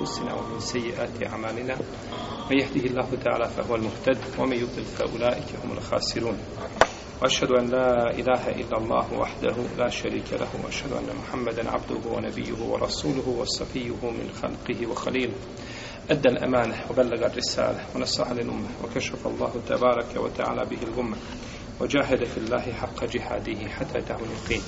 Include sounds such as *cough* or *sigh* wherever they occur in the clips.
أنفسنا ومن سيئات أعمالنا من يهده الله تعالى فهو المهتد ومن يضلل فأولئك هم الخاسرون وأشهد أن لا إله إلا الله وحده لا شريك له وأشهد أن محمدا عبده ونبيه ورسوله وصفيه من خلقه وخليله أدى الأمانة وبلغ الرسالة ونصح للأمة وكشف الله تبارك وتعالى به الأمة وجاهد في الله حق جهاده حتى دعوا اليقين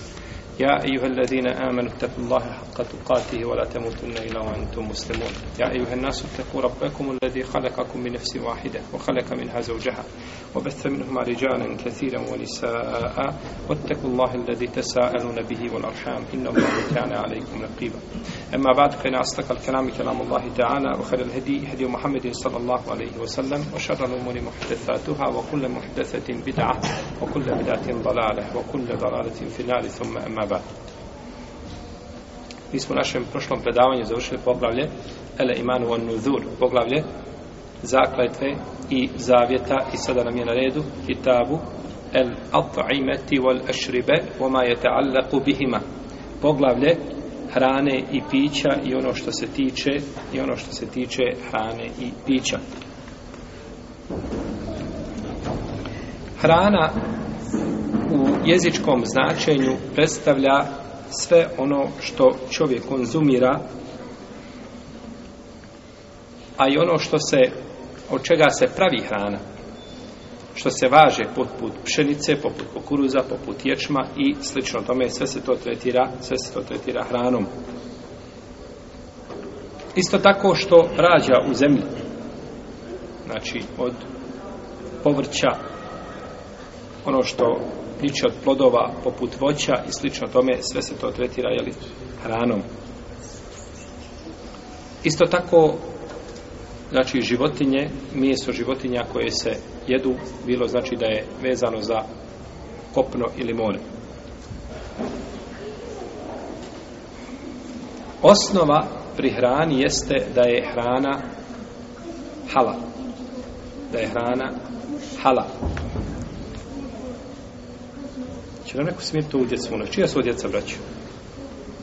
يا أيها الذين آمنوا اتقوا الله حق تقاته ولا تموتن إلا وأنتم مسلمون يا أيها الناس اتقوا ربكم الذي خلقكم من نفس واحدة وخلق منها زوجها وبث منهما رجالا كثيرا ونساء واتقوا الله الذي تساءلون به والأرحام إن الله كان عليكم رقيبا أما بعد فإن أصدق الكلام كلام الله تعالى وخير الهدي هدي محمد صلى الله عليه وسلم وشر الأمور محدثاتها وكل محدثة بدعة وكل بدعة ضلالة وكل ضلالة في النار ثم أما ashaba. Mi smo u našem prošlom predavanju završili poglavlje Ele imanu on nuzur, poglavlje zakletve i zavjeta i sada nam je na redu kitabu el at'imati wal ashribe wa ma yata'allaqu bihima poglavlje hrane i pića i ono što se tiče i ono što se tiče hrane i pića hrana jezičkom značenju predstavlja sve ono što čovjek konzumira a i ono što se od čega se pravi hrana što se važe poput pšenice, poput kukuruza, poput ječma i slično tome sve se to tretira, sve se to tretira hranom. Isto tako što rađa u zemlji. Znači od povrća ono što niče od plodova poput voća i slično tome, sve se to tretira jeli, hranom. Isto tako, znači životinje, mjesto životinja koje se jedu, bilo znači da je vezano za kopno ili more. Osnova pri hrani jeste da je hrana hala. Da je hrana hala će nam znači, neko smiriti u djecu unuk. Čija su od djeca braća?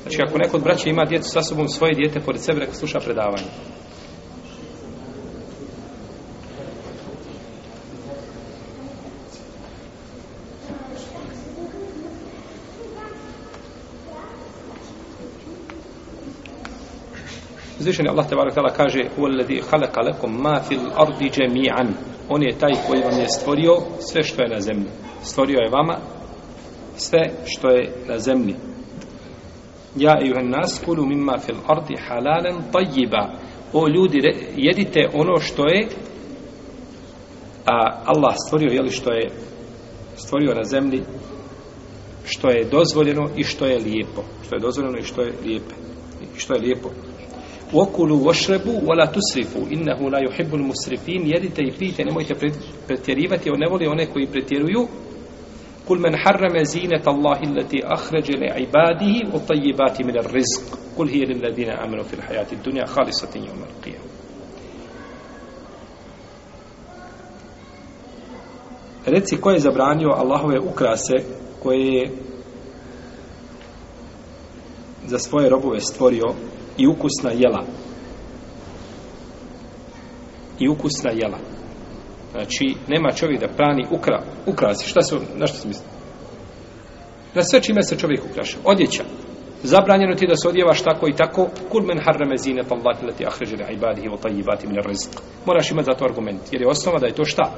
Znači, ako neko od braća ima djecu sa sobom svoje djete pored sebe, neko sluša predavanje. Zvišen je Allah te barak tala kaže Uvalladi halaka lekom ma fil ardi džemi'an On je taj koji vam je stvorio sve što je na zemlji. Stvorio je vama sve što je na zemlji. Ja i juhan nas kulu mimma fil ardi halalen tajjiba. O ljudi, jedite ono što je a Allah stvorio, jeli što je stvorio na zemlji što je dozvoljeno i što je lijepo. Što je dozvoljeno i što je lijepo. I što je lijepo. Okulu vošrebu wala tusrifu innehu la yuhibbul musrifin jedite i pijte, nemojte pretjerivati on ne voli one koji pretjeruju Kul men harrame zinet Allahi leti ahređene ibadihi o tajibati minar rizq. Kul hije lil ladine amenu fil hajati dunja halisati njom al qijam. Reci ko je zabranio Allahove ukrase koje je za svoje robove stvorio i ukusna jela. I ukusna jela. Znači, nema čovjek da prani ukra, ukrasi. Šta se, na što se misli? Na sve čime se čovjek ukraša. Odjeća. Zabranjeno ti da se odjevaš tako i tako. Kul men harrame zine pa vlati leti ahređene ibadihi o taj ibati min rizq. Moraš imati za to argument. Jer je osnova da je to šta?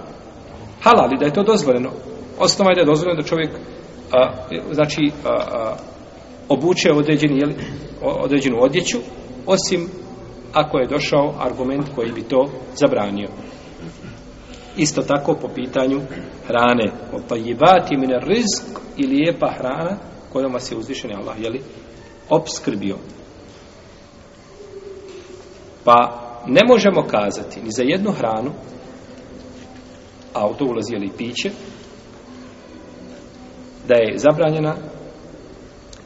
Halali, da je to dozvoljeno. Osnova je da je dozvoljeno da čovjek a, znači a, a, obuče određen, jeli, određenu odjeću osim ako je došao argument koji bi to zabranio. Isto tako po pitanju hrane. O pa jebati mine rizk i lijepa hrana kojom vas je uzvišen Allah, jeli, obskrbio. Pa ne možemo kazati ni za jednu hranu, a u to ulazi, jeli, piće, da je zabranjena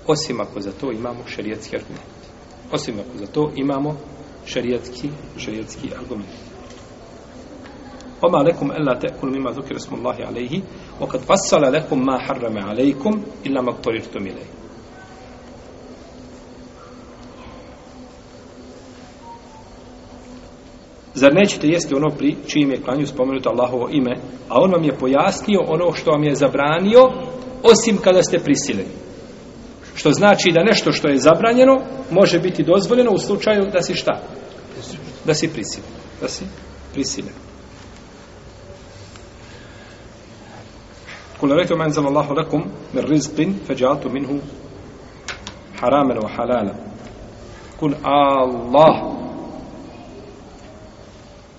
osim ako za to imamo šerijetski argument. Osim ako za to imamo šerijetski, šerijetski argument. Oma lekum ella te'kulu mima zukira smullahi alaihi, o kad fassala lekum ma harrame alaikum, illa maktorirtu milaihi. Zar nećete jesti ono pri čijim je klanju spomenuto Allahovo ime, a on vam je pojasnio ono što vam je zabranio, osim kada ste prisileni. Što znači da nešto što je zabranjeno može biti dozvoljeno u slučaju da si šta? Da si prisilen. Da si prisilen. قل رأيت ما أنزل الله لكم من رزق فجعلت منه حراما وحلالا قل الله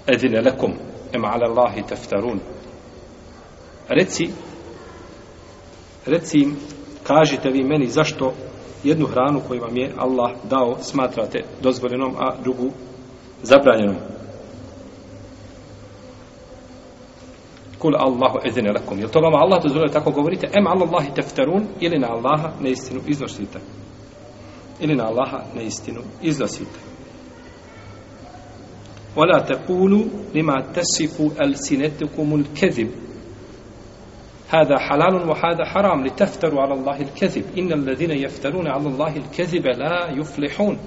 أذن لكم أم على الله تفترون رتسي رتسي kažite vi meni zašto jednu hranu koju vam je Allah dao smatrate dozvoljenom, a drugu zabranjenom. Kul Allahu ezine lakum. Jel to vam Allah dozvoljava tako govorite? Em Allahi teftarun ili na Allaha na istinu iznosite. Ili na Allaha na istinu iznosite. Vala taqulu lima tasifu alsinetukum al hada haram li teftaru ala Allahi il kezib. Inna إن jeftaruna ala Allahi il الكذب la juflihun.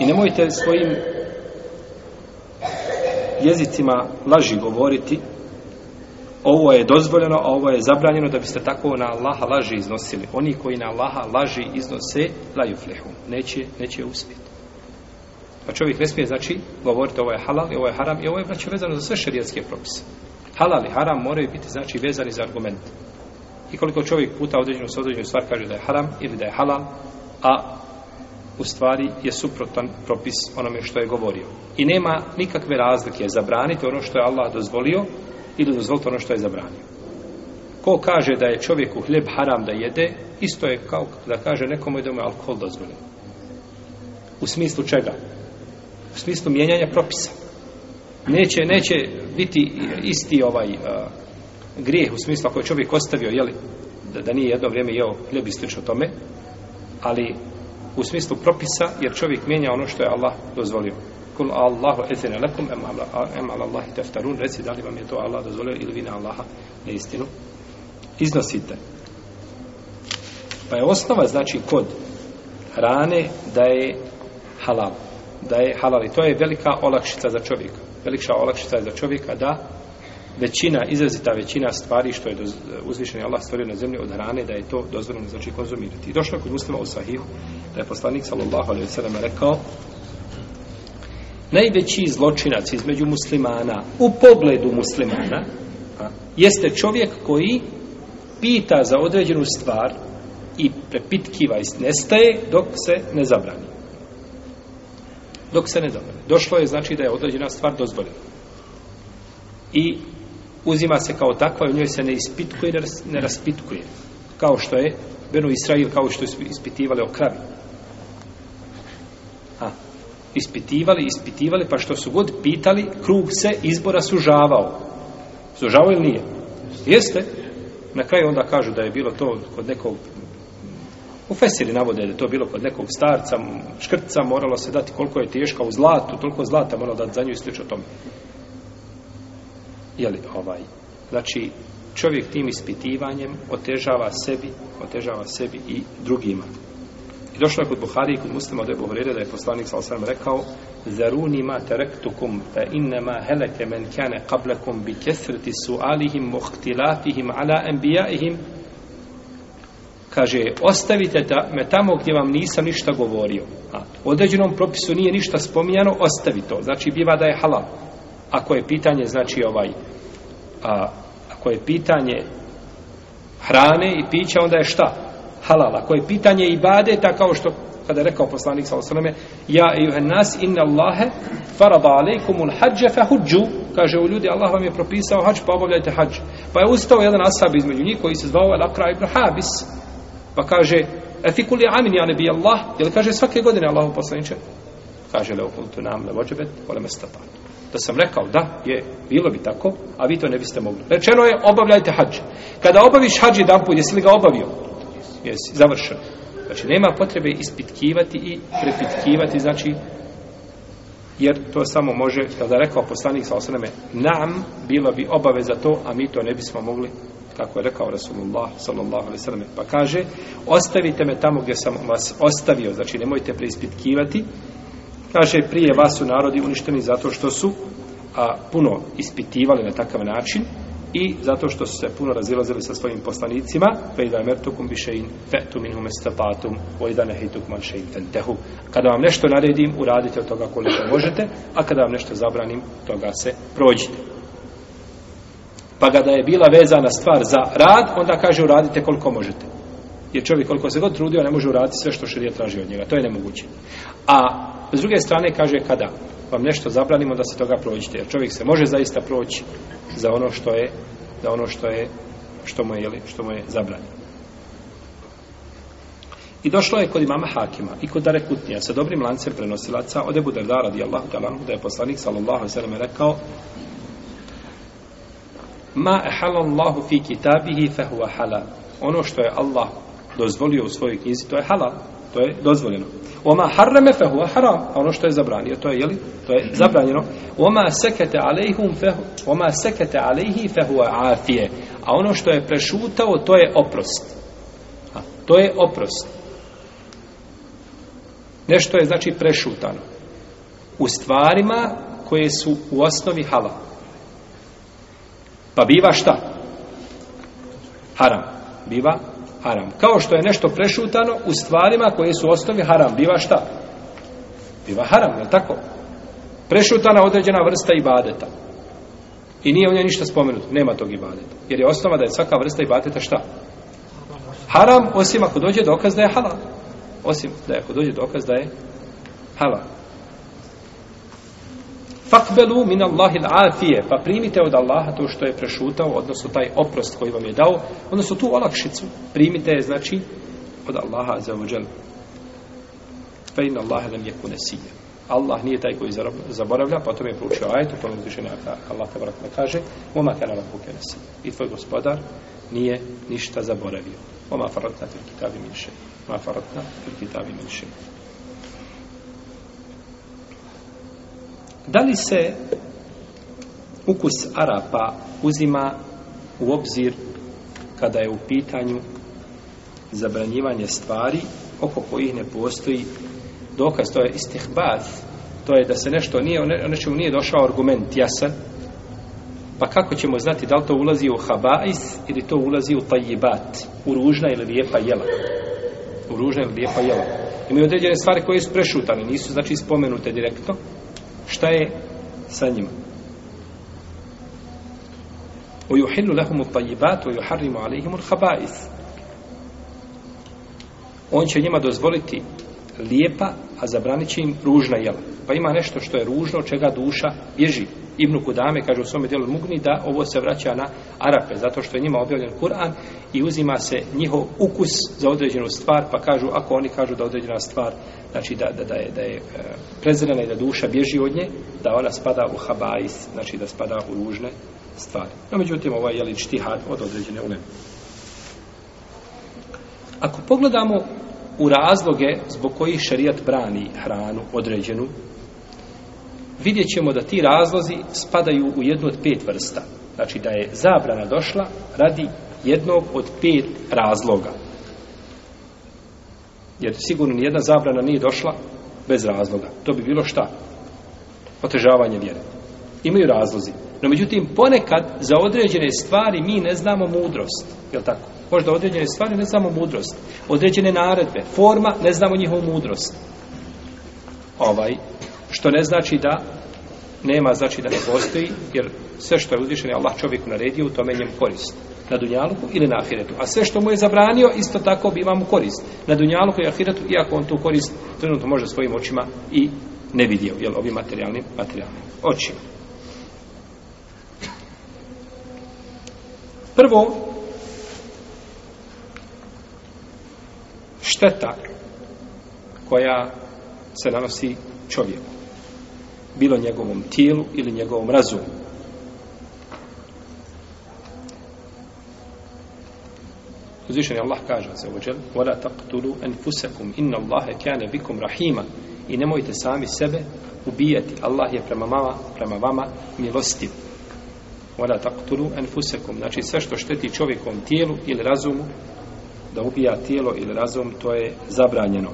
I nemojte svojim jezicima laži govoriti ovo je dozvoljeno, a ovo je zabranjeno da biste tako na Allaha laži iznosili oni koji na Allaha laži iznose laju flehu, neće, neće uspjeti pa čovjek ne smije znači govoriti ovo je halal i ovo je haram i ovo je znači vezano za sve šarijatske propise halal i haram moraju biti znači vezani za argument i koliko čovjek puta određenu sadređenu stvar kaže da je haram ili da je halal a u stvari je suprotan propis onome što je govorio. I nema nikakve razlike zabraniti ono što je Allah dozvolio ili dozvoliti ono što je zabranio. Ko kaže da je čovjeku hljeb haram da jede, isto je kao da kaže nekomu da mu je alkohol dozvoljen. U smislu čega? U smislu mijenjanja propisa. Neće, neće biti isti ovaj uh, grijeh u smislu ako je čovjek ostavio jeli, da, da nije jedno vrijeme jeo hljeb i slično tome, ali u smislu propisa, jer čovjek mijenja ono što je Allah dozvolio. Kul Allahu ezene lekum em ala Allahi teftarun, reci da li vam je to Allah dozvolio ili vi na Allaha na istinu. Iznosite. Pa je osnova, znači, kod hrane da je halal. Da je halal. I to je velika olakšica za čovjeka. Velikša olakšica je za čovjeka da većina, izrazita većina stvari što je uzvišen Allah stvorio na zemlji od hrane, da je to dozvoljeno znači konzumirati. I došlo kod muslima u sahihu, da je poslanik sallallahu alaihi sallam rekao, najveći zločinac između muslimana u pogledu muslimana a, jeste čovjek koji pita za određenu stvar i prepitkiva i nestaje dok se ne zabrani. Dok se ne zabrani. Došlo je znači da je određena stvar dozvoljena. I uzima se kao takva i u njoj se ne ispitkuje ne, ras, ne raspitkuje kao što je Benu Israil kao što su ispitivali o kravi a ispitivali, ispitivali pa što su god pitali krug se izbora sužavao sužavao ili nije jeste na kraju onda kažu da je bilo to kod nekog u Fesiri navode da je to bilo kod nekog starca škrtca moralo se dati koliko je teška u zlatu, toliko zlata moralo dati za nju i slično tome jeli, ovaj, znači, čovjek tim ispitivanjem otežava sebi, otežava sebi i drugima. I došlo je kod Buhari i kod muslima da je povrede da je poslanik sa osam rekao Zaruni ma terektukum fa innama heleke men kane qablakum bi kesreti sualihim muhtilatihim ala enbijaihim kaže ostavite ta, me tamo gdje vam nisam ništa govorio a određenom propisu nije ništa spominjano ostavi to znači biva da je halal ako je pitanje znači ovaj a, ako je pitanje hrane i pića onda je šta halala ako je pitanje ibadeta kao što kada je rekao poslanik sa osaname ja i juhen nas inna Allahe farada alejkumul hađe fe huđu kaže u ljudi Allah vam je propisao hađ pa obavljajte hađ pa je ustao jedan asab između njih koji se zvao Al-Akra ibn Habis pa kaže e fi kuli amin ja nebi Allah jer kaže svake godine Allahu poslaniče kaže leo kultu nam le vođebet ole mestatatu Da sam rekao da, je, bilo bi tako, a vi to ne biste mogli. Rečeno je, obavljajte hađ. Kada obaviš hađ jedan put, jesi li ga obavio? Jesi, završeno. Znači, nema potrebe ispitkivati i prepitkivati, znači, jer to samo može, kada rekao poslanik sa osaname, nam bila bi obaveza to, a mi to ne bismo mogli, kako je rekao Rasulullah, sallallahu alaihi sallam, pa kaže, ostavite me tamo gdje sam vas ostavio, znači, nemojte preispitkivati, kaže prije vas su narodi uništeni zato što su a, puno ispitivali na takav način i zato što su se puno razilazili sa svojim poslanicima fe iza mertukum bi šein fe tu min hume stafatum o iza nehejtuk man šein tentehu kada vam nešto naredim uradite od toga koliko možete a kada vam nešto zabranim toga se prođite pa kada je bila vezana stvar za rad onda kaže uradite koliko možete jer čovjek koliko se god trudio ne može uraditi sve što šerija traži od njega to je nemoguće A s druge strane kaže kada vam nešto zabranimo da se toga prođete. Jer čovjek se može zaista proći za ono što je za ono što je što mu je jeli, što mu je zabranjeno. I došlo je kod imama Hakima i kod Darekutnija sa dobrim lancem prenosilaca od Ebu Darda radijallahu talanhu da je poslanik sallallahu sallam rekao Ma ehalallahu fi kitabihi fehuva halal. Ono što je Allah dozvolio u svojoj knjizi, to je halal to je dozvoljeno. Oma harrame fehu haram, a ono što je zabranio, to je, jeli, to je zabranjeno. Oma sekete alejhum fehu, oma sekete alejhi fehu afije, a ono što je prešutao, to je oprost. A, to je oprost. Nešto je, znači, prešutano. U stvarima koje su u osnovi hala. Pa biva šta? Haram. Biva haram. Kao što je nešto prešutano u stvarima koje su osnovi haram. Biva šta? Biva haram, je tako? Prešutana određena vrsta ibadeta. I nije u njoj ništa spomenuto. Nema tog ibadeta. Jer je osnova da je svaka vrsta ibadeta šta? Haram, osim ako dođe dokaz da je halal. Osim da je ako dođe dokaz da je halal. Fakbelu min Allahi l'afije, pa primite od Allaha to što je prešutao, odnosno taj oprost koji vam je dao, odnosno tu olakšicu, primite je, znači, od Allaha za ođel. Fe in Allahe nam je kune sinje. Allah nije taj koji zaboravlja, pa to mi je proučio ajet, u tome uzvišenje Allah te vratno kaže, Oma kana nam kune sinje. I tvoj gospodar nije ništa zaboravio. Oma faratna fil kitabi minše. Oma faratna fil kitabi minše. Oma faratna fil kitabi minše. Da li se ukus Arapa uzima u obzir kada je u pitanju zabranjivanje stvari oko kojih ne postoji dokaz, to je istihbath, to je da se nešto nije, o nečemu nije došao argument jasan, pa kako ćemo znati da li to ulazi u habais ili to ulazi u tajibat, u ružna ili lijepa jela. U ružna ili lijepa jela. Imaju određene stvari koje su prešutane, nisu znači spomenute direktno, šta je sa njima o yuhillu lahum at-tayyibat wa yuharrimu alayhim al-khaba'ith on će njima dozvoliti lijepa, a zabranit će im ružna jela. Pa ima nešto što je ružno, čega duša bježi. Ibnu Kudame kaže u svome dijelu Mugni da ovo se vraća na Arape, zato što je njima objavljen Kur'an i uzima se njihov ukus za određenu stvar, pa kažu, ako oni kažu da određena stvar, znači da, da, da je, da je e, prezirana i da duša bježi od nje, da ona spada u habais, znači da spada u ružne stvari. No, međutim, ovaj je li čtihad od određene uleme. Ako pogledamo u razloge zbog kojih šarijat brani hranu određenu, vidjet ćemo da ti razlozi spadaju u jednu od pet vrsta. Znači da je zabrana došla radi jednog od pet razloga. Jer sigurno nijedna zabrana nije došla bez razloga. To bi bilo šta? Otežavanje vjere. Imaju razlozi. No međutim, ponekad za određene stvari mi ne znamo mudrost. Je li tako? Možda određene stvari ne znamo mudrost. Određene naredbe, forma, ne znamo njihovu mudrost. Ovaj, što ne znači da nema znači da ne postoji, jer sve što je uzvišen je Allah čovjeku naredio u tome njem koristi na dunjalku ili na ahiretu. A sve što mu je zabranio, isto tako bi imamo korist. Na dunjalku i ahiretu, iako on tu korist trenutno može svojim očima i ne vidio, jel, ovim materijalnim, materijalnim očima. Prvo, šteta koja se nanosi čovjeku, bilo njegovom tijelu ili njegovom razumu. Uzvišen je Allah kaže od sebođel, وَلَا تَقْتُلُوا أَنْفُسَكُمْ إِنَّ اللَّهَ كَانَ بِكُمْ رَحِيمًا I nemojte sami sebe ubijati. Allah je prema, mama, prema vama milostiv. وَلَا تَقْتُلُوا أَنْفُسَكُمْ Znači sve što šteti čovjekom tijelu ili razumu, da ubija tijelo ili razum, to je zabranjeno.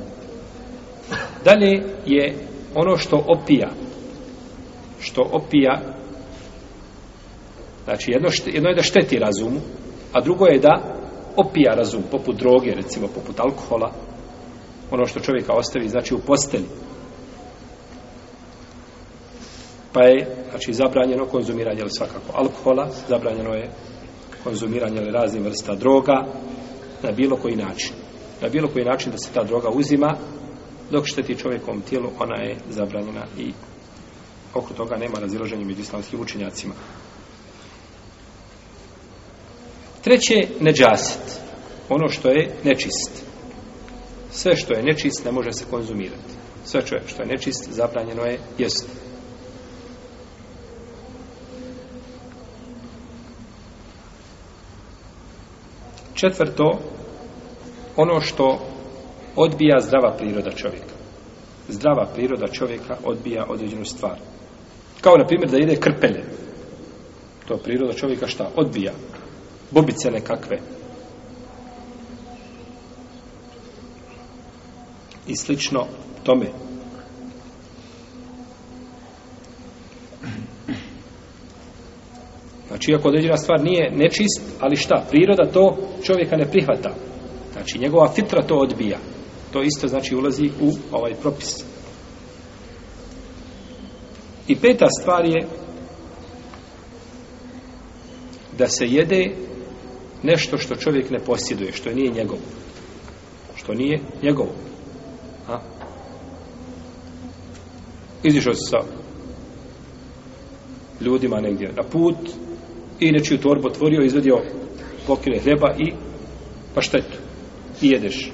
Dalje je ono što opija. Što opija, znači jedno, šte, jedno je da šteti razumu, a drugo je da opija razum, poput droge, recimo, poput alkohola, ono što čovjeka ostavi, znači u postelji. Pa je, znači, zabranjeno konzumiranje ali svakako alkohola, zabranjeno je konzumiranje raznih vrsta droga na bilo koji način. Na bilo koji način da se ta droga uzima, dok šteti čovjekom tijelu, ona je zabranjena i oko toga nema razilaženja među islamskim učenjacima. Treće, neđasit. Ono što je nečist. Sve što je nečist ne može se konzumirati. Sve što je nečist zabranjeno je jesti. Četvrto, ono što odbija zdrava priroda čovjeka. Zdrava priroda čovjeka odbija određenu stvar. Kao, na primjer, da ide krpelje. To priroda čovjeka šta? Odbija bobice nekakve. I slično tome. Znači, iako određena stvar nije nečist, ali šta? Priroda to čovjeka ne prihvata. Znači, njegova fitra to odbija. To isto, znači, ulazi u ovaj propis. I peta stvar je da se jede nešto što čovjek ne posjeduje, što nije njegovo. Što nije njegovo. A? Izišao se sa ljudima negdje na put i nečiju torbu otvorio, izvedio pokine hljeba i pa štetu. I jedeš.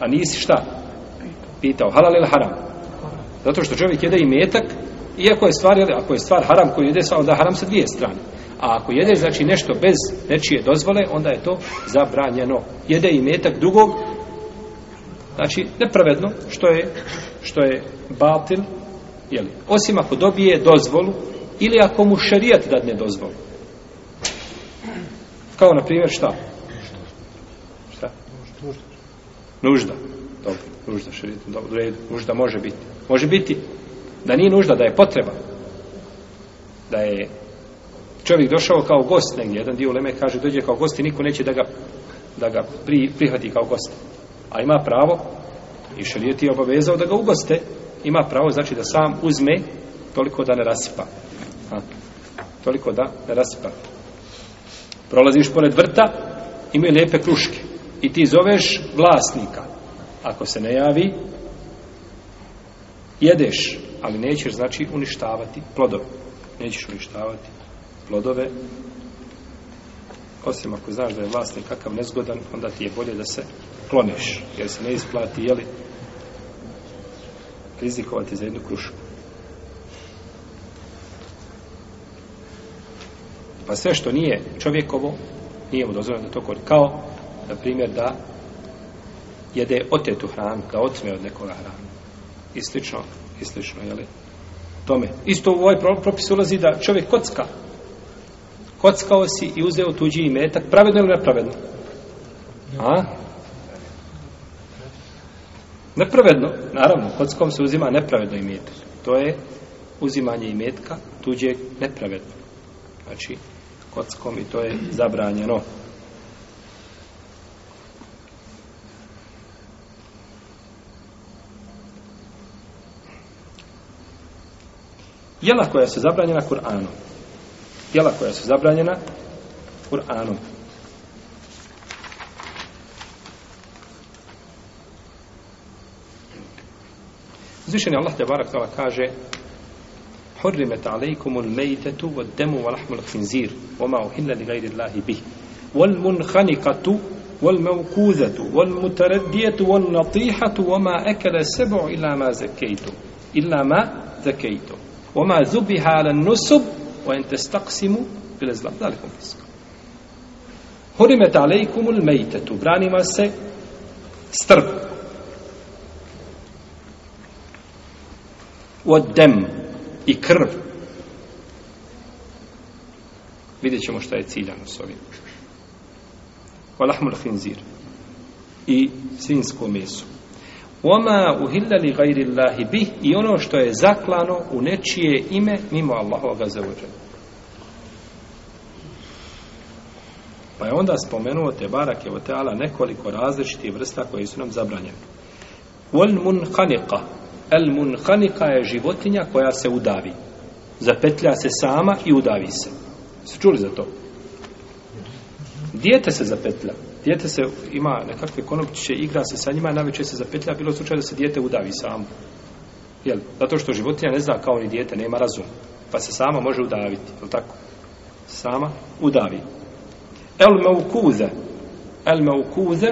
A nisi šta? Pitao. Halal ili haram? Zato što čovjek jede i metak, iako je stvar, ali, ako je stvar haram koji jede, onda haram sa dvije strane. A ako jede znači nešto bez nečije dozvole, onda je to zabranjeno. Jede i metak drugog, znači nepravedno, što je, što je batil, jeli, osim ako dobije dozvolu, ili ako mu šarijat dadne dozvolu. Kao, na primjer, šta? Šta? Nužda. Dobro, nužda, šarijat, dobro, redu. nužda može biti. Može biti da nije nužda, da je potreba. Da je čovjek došao kao gost negdje, jedan dio Leme kaže dođe kao gost i niko neće da ga, da ga pri, prihvati kao gost. A ima pravo, i šelijet je obavezao da ga ugoste, ima pravo znači da sam uzme toliko da ne rasipa. Ha. Toliko da ne rasipa. Prolaziš pored vrta, imaju lijepe kruške i ti zoveš vlasnika. Ako se ne javi, jedeš, ali nećeš znači uništavati plodove. Nećeš uništavati plodove osim ako znaš da je vlasnik kakav nezgodan onda ti je bolje da se kloniš jer se ne isplati jeli rizikovati za jednu krušu pa sve što nije čovjekovo nije mu dozvoljeno da to kori kao na primjer da jede otetu hranu da otme od nekoga hranu i slično, i slično jeli? tome. Isto u ovaj propis ulazi da čovjek kocka, kockao si i uzeo tuđi imetak, pravedno ili nepravedno? A? Nepravedno, naravno, kockom se uzima nepravedno imetak. To je uzimanje imetka tuđeg nepravedno. Znači, kockom i to je zabranjeno. Jela koja se zabranjena Kur'anom. djela koja su zabranjena Kur'anom. Uzvišeni Allah te barak tala kaže حرمت عليكم الميتة والدم ولحم الخنزير وما أحل لغير الله به والمنخنقة والموقوذة والمتردية والنطيحة وما أكل السبع إلا ما زكيتم إلا ما زكيتم وما ذبح على النسب o ente staksimu bile zlam dalekom fisku. Hurime daleikum ul mejtetu, branima se strb. Od dem i krv. Vidjet ćemo šta je ciljano s ovim. Walahmul hinzir i svinsko meso. وَمَا أُهِلَّ لِغَيْرِ اللَّهِ بِهِ I ono što je zaklano u nečije ime mimo Allahovoga zavuđa. Pa je onda spomenuo te barake o teala nekoliko različitih vrsta koje su nam zabranjene. وَالْمُنْحَنِقَ الْمُنْحَنِقَ je životinja koja se udavi. Zapetlja se sama i udavi se. Su čuli za to? Dijete se zapetlja. Dijete se ima nekakve konopćiće, igra se sa njima, najveće se zapetlja, bilo slučaj da se dijete udavi samo. Jel? Zato što životinja ne zna kao ni dijete, nema razum. Pa se sama može udaviti, je tako? Sama udavi. El meukuze. El meukuze,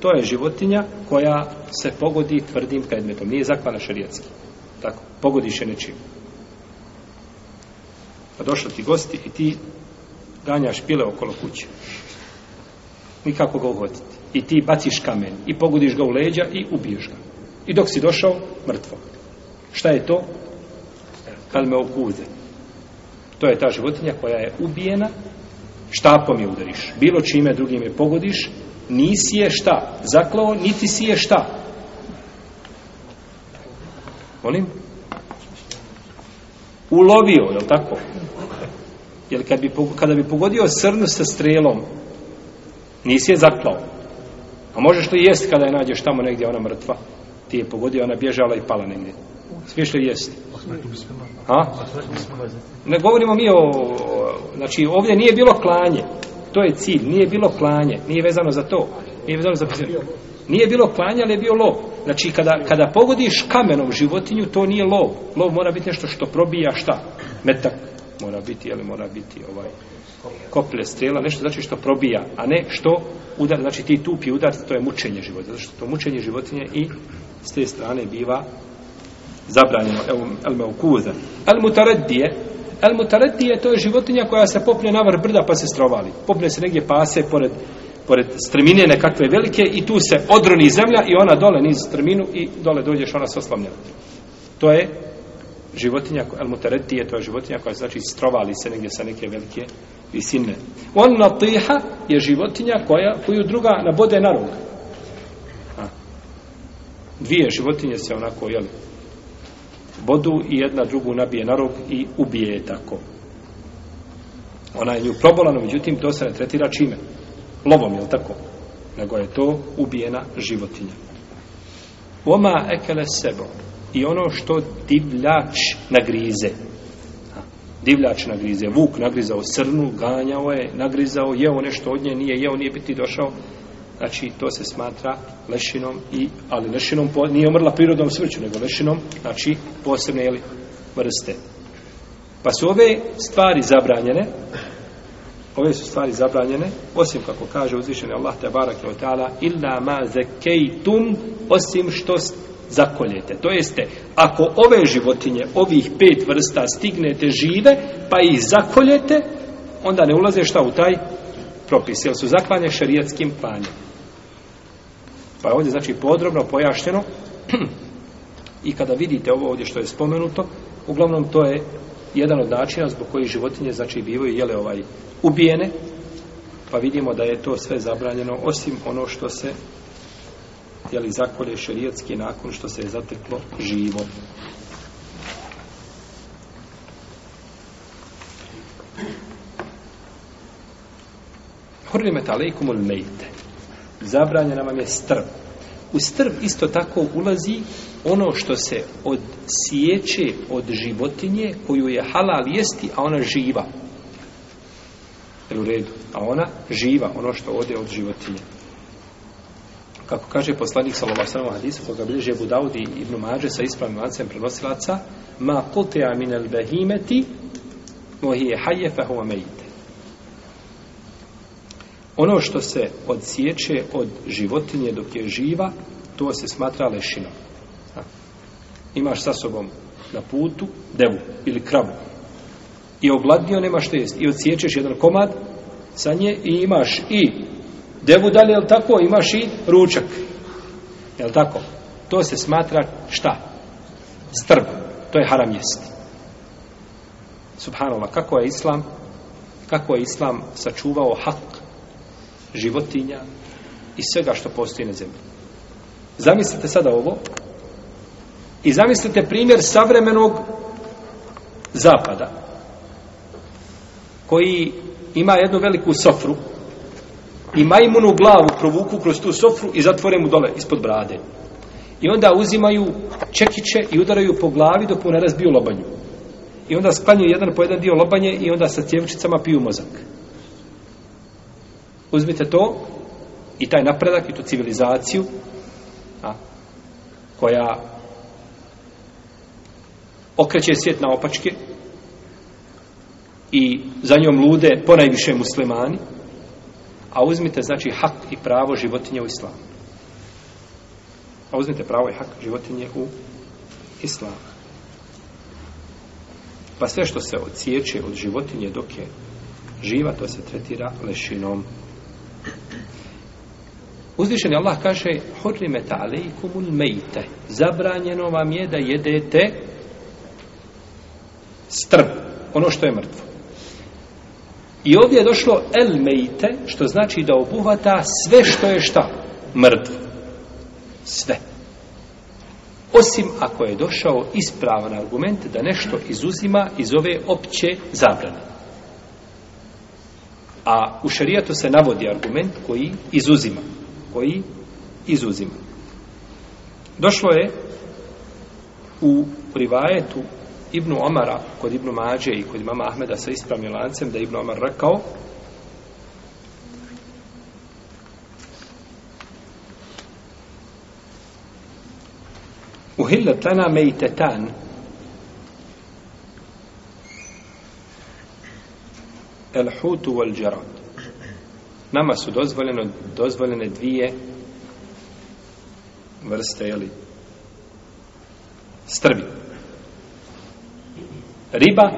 to je životinja koja se pogodi tvrdim predmetom. Nije zakvana šarijetski. Tako, pogodiš je nečim. Pa došli ti gosti i ti ganjaš pile okolo kuće nikako ga uhvatiti. I ti baciš kamen i pogodiš ga u leđa i ubiješ ga. I dok si došao, mrtvo. Šta je to? Kad me okuze. To je ta životinja koja je ubijena, štapom je udariš. Bilo čime drugim je pogodiš, nisi je šta zaklao, niti si je šta. Molim? Ulovio, je li tako? Jer kad bi, kada bi pogodio srnu sa strelom, Nisi je zaklao. A pa možeš li jesti kada je nađeš tamo negdje ona mrtva? Ti je pogodio, ona bježala i pala negdje. Smiješ li jesti? A? Ne govorimo mi o... Znači, ovdje nije bilo klanje. To je cilj. Nije bilo klanje. Nije vezano za to. Nije vezano za pisanje. Nije bilo klanje, ali je bio lov. Znači, kada, kada pogodiš kamenom životinju, to nije lov. Lov mora biti nešto što probija šta? Metak. Mora biti, ali mora biti ovaj koplje strela, nešto znači što probija, a ne što udar, znači ti tupi udar, to je mučenje životinje, zato što to mučenje životinje i s te strane biva zabranjeno, evo, el meukuza. El mutaradije, el mutaradije to je životinja koja se popne na vrh brda pa se strovali. Popne se negdje pase pored pored strmine nekakve velike i tu se odroni zemlja i ona dole niz strminu i dole dođeš ona se oslamljena. To je životinja, el mutaretije, to je životinja koja znači strovali se negdje sa neke velike visine. On natiha je životinja koja, koju druga nabode na rog. Ha. Dvije životinje se onako, jel, bodu i jedna drugu nabije na rog i ubije je tako. Ona je nju probolana, međutim, to se ne tretira čime? Lovom, jel tako? Nego je to ubijena životinja. Oma ekele sebo i ono što divljač nagrize. Divljač nagrize, vuk nagrizao srnu, ganjao je, nagrizao, jeo nešto od nje, nije jeo, nije biti došao. Znači, to se smatra lešinom, i, ali lešinom po, nije omrla prirodnom smrću, nego lešinom, znači, posebne jeli, vrste. Pa su ove stvari zabranjene, ove su stvari zabranjene, osim kako kaže uzvišeni Allah, te barak je ta'ala, illa ma zekejtum, osim što zakoljete. To jeste, ako ove životinje, ovih pet vrsta stignete žive, pa ih zakoljete, onda ne ulaze šta u taj propis, jer su zaklane šarijatskim panjem. Pa je ovdje znači podrobno pojašnjeno *clears throat* i kada vidite ovo ovdje što je spomenuto, uglavnom to je jedan od načina zbog kojih životinje znači bivaju jele ovaj ubijene pa vidimo da je to sve zabranjeno osim ono što se jeli, zakolje šerijetske nakon što se je zateklo živo. Hrvimet alaikum ul lejte. Zabranjena vam je strv. U strv isto tako ulazi ono što se od sjeće od životinje koju je halal jesti, a ona živa. Jel u redu? A ona živa, ono što ode od životinje kako kaže poslanik sallallahu alejhi ve sellem hadis koga bliže Budaudi ibn Mađe sa ispravnim lancem prenosilaca ma qutia min al behimati wa hi hayy fa huwa mayt ono što se odsiječe od životinje dok je živa to se smatra lešinom imaš sa sobom na putu devu ili kravu i ogladnio nema što jest i odsiječeš jedan komad sa nje i imaš i Gdje mu dalje, jel tako, imaš i ručak. Jel tako? To se smatra šta? Strb. To je haram jest. Subhanallah, kako je Islam, kako je Islam sačuvao hak životinja i svega što postoji na zemlji. Zamislite sada ovo i zamislite primjer savremenog zapada koji ima jednu veliku sofru i majmunu glavu provuku kroz tu sofru i zatvore mu dole ispod brade. I onda uzimaju čekiće i udaraju po glavi dok mu ne razbiju lobanju. I onda sklanju jedan po jedan dio lobanje i onda sa cjevčicama piju mozak. Uzmite to i taj napredak i tu civilizaciju a, koja okreće svijet na opačke i za njom lude ponajviše muslimani a uzmite znači hak i pravo životinje u islam a uzmite pravo i hak životinje u islam pa sve što se odsjeće od životinje dok je živa to se tretira lešinom uzvišeni Allah kaže hurrimeta alejkumul mejte zabranjeno vam je da jedete strv ono što je mrtvo I ovdje je došlo el meite, što znači da obuhvata sve što je šta? Mrtvo. Sve. Osim ako je došao ispravan argument da nešto izuzima iz ove opće zabrane. A u šarijatu se navodi argument koji izuzima. Koji izuzima. Došlo je u privajetu Ibnu Omara, kod Ibnu Mađe i kod mama Ahmeda sa ispravnim lancem, da je Ibnu Omar rekao Uhillat lana mejtetan El hutu wal džarad Nama su dozvoljeno, dozvoljene dvije vrste, jeli, strbi. Strbi riba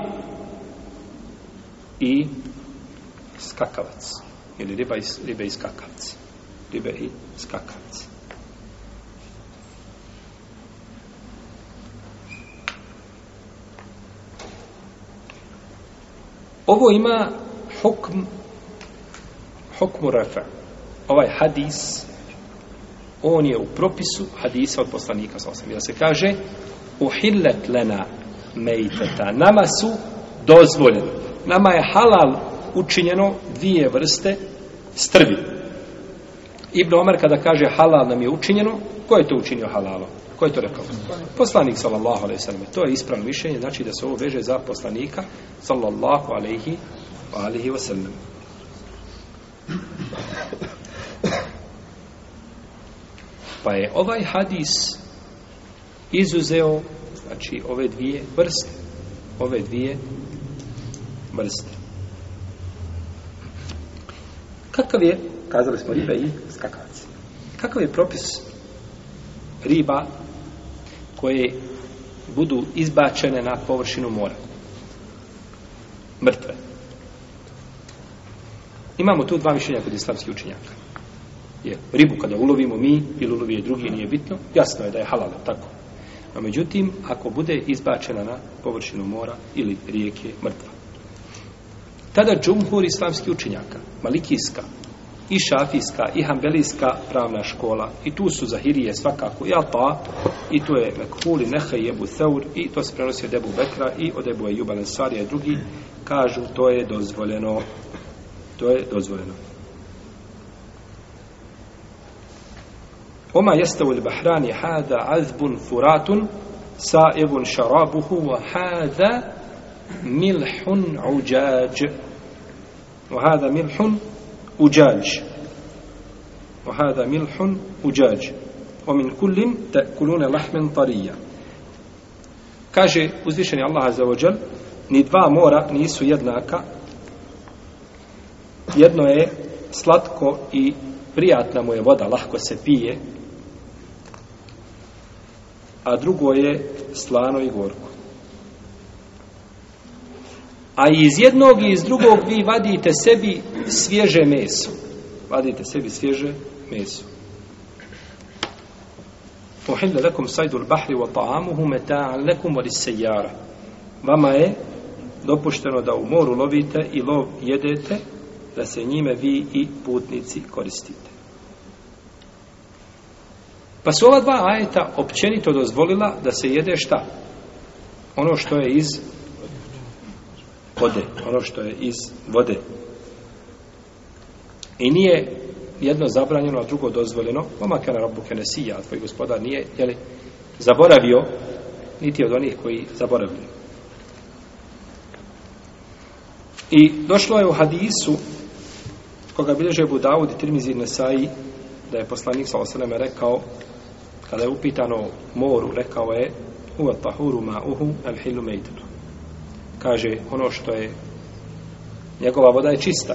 i skakavac. Ili riba i, riba i skakavci. Ribe i skakavci. Ovo ima hukm hukmu refa. Ovaj hadis on je u propisu hadisa od poslanika sa osam. Ja se kaže uhillet lena mejteta. Nama su dozvoljeni. Nama je halal učinjeno dvije vrste strvi. Ibn Omar kada kaže halal nam je učinjeno, ko je to učinio halalom? Ko je to rekao? Poslanik sallallahu alaihi sallam. To je ispravno mišljenje, znači da se ovo veže za poslanika sallallahu alaihi wa alaihi wa sallam. Pa je ovaj hadis izuzeo znači ove dvije vrste ove dvije vrste kakav je kazali smo ribe i skakavac kakav je propis riba koje budu izbačene na površinu mora mrtve imamo tu dva mišljenja kod islamskih učenjaka je ribu kada ulovimo mi ili ulovi je drugi nije bitno jasno je da je halal tako No, međutim, ako bude izbačena na površinu mora ili rijeke mrtva. Tada džumhur islamskih učinjaka, malikijska, i šafijska, i hambelijska pravna škola, i tu su zahirije svakako, i alpa, i tu je Mekhuli, Nehe, i Ebu Theur, i to se prenosi od Ebu Bekra, i od Ebu Ejuba Lensarija, i drugi, kažu, to je dozvoljeno. To je dozvoljeno. Oma jeste ul bahrani hada azbun furatun sa ibn šarabuhu wa hada milhun uđađ. Wa hada milhun uđađ. Wa hada milhun uđađ. O min kullin te kulune lahmen tarija. Kaže uzvišeni Allah za ođel, ni dva mora nisu jednaka. Jedno je slatko i prijatna mu je voda, lahko se pije, a drugo je slano i gorko. A iz jednog i iz drugog vi vadite sebi svježe meso. Vadite sebi svježe meso. Uhilla lakum sajdu l-bahri wa ta'amuhu meta'an lakum wa lissejara. Vama je dopušteno da u moru lovite i lov jedete, da se njime vi i putnici koristite. Pa su ova dva ajeta općenito dozvolila da se jede šta? Ono što je iz vode. Ono što je iz vode. I nije jedno zabranjeno, a drugo dozvoljeno. Oma kana rabu kene sija, tvoj gospodar nije, jeli, zaboravio, niti od onih koji zaboravljaju. I došlo je u hadisu koga bilježe Budavud i Tirmizir Nesai da je poslanik sa osaleme rekao kada je upitano moru, rekao je huwa tahuru ma uhu al hilu mejtetu. Kaže, ono što je njegova voda je čista.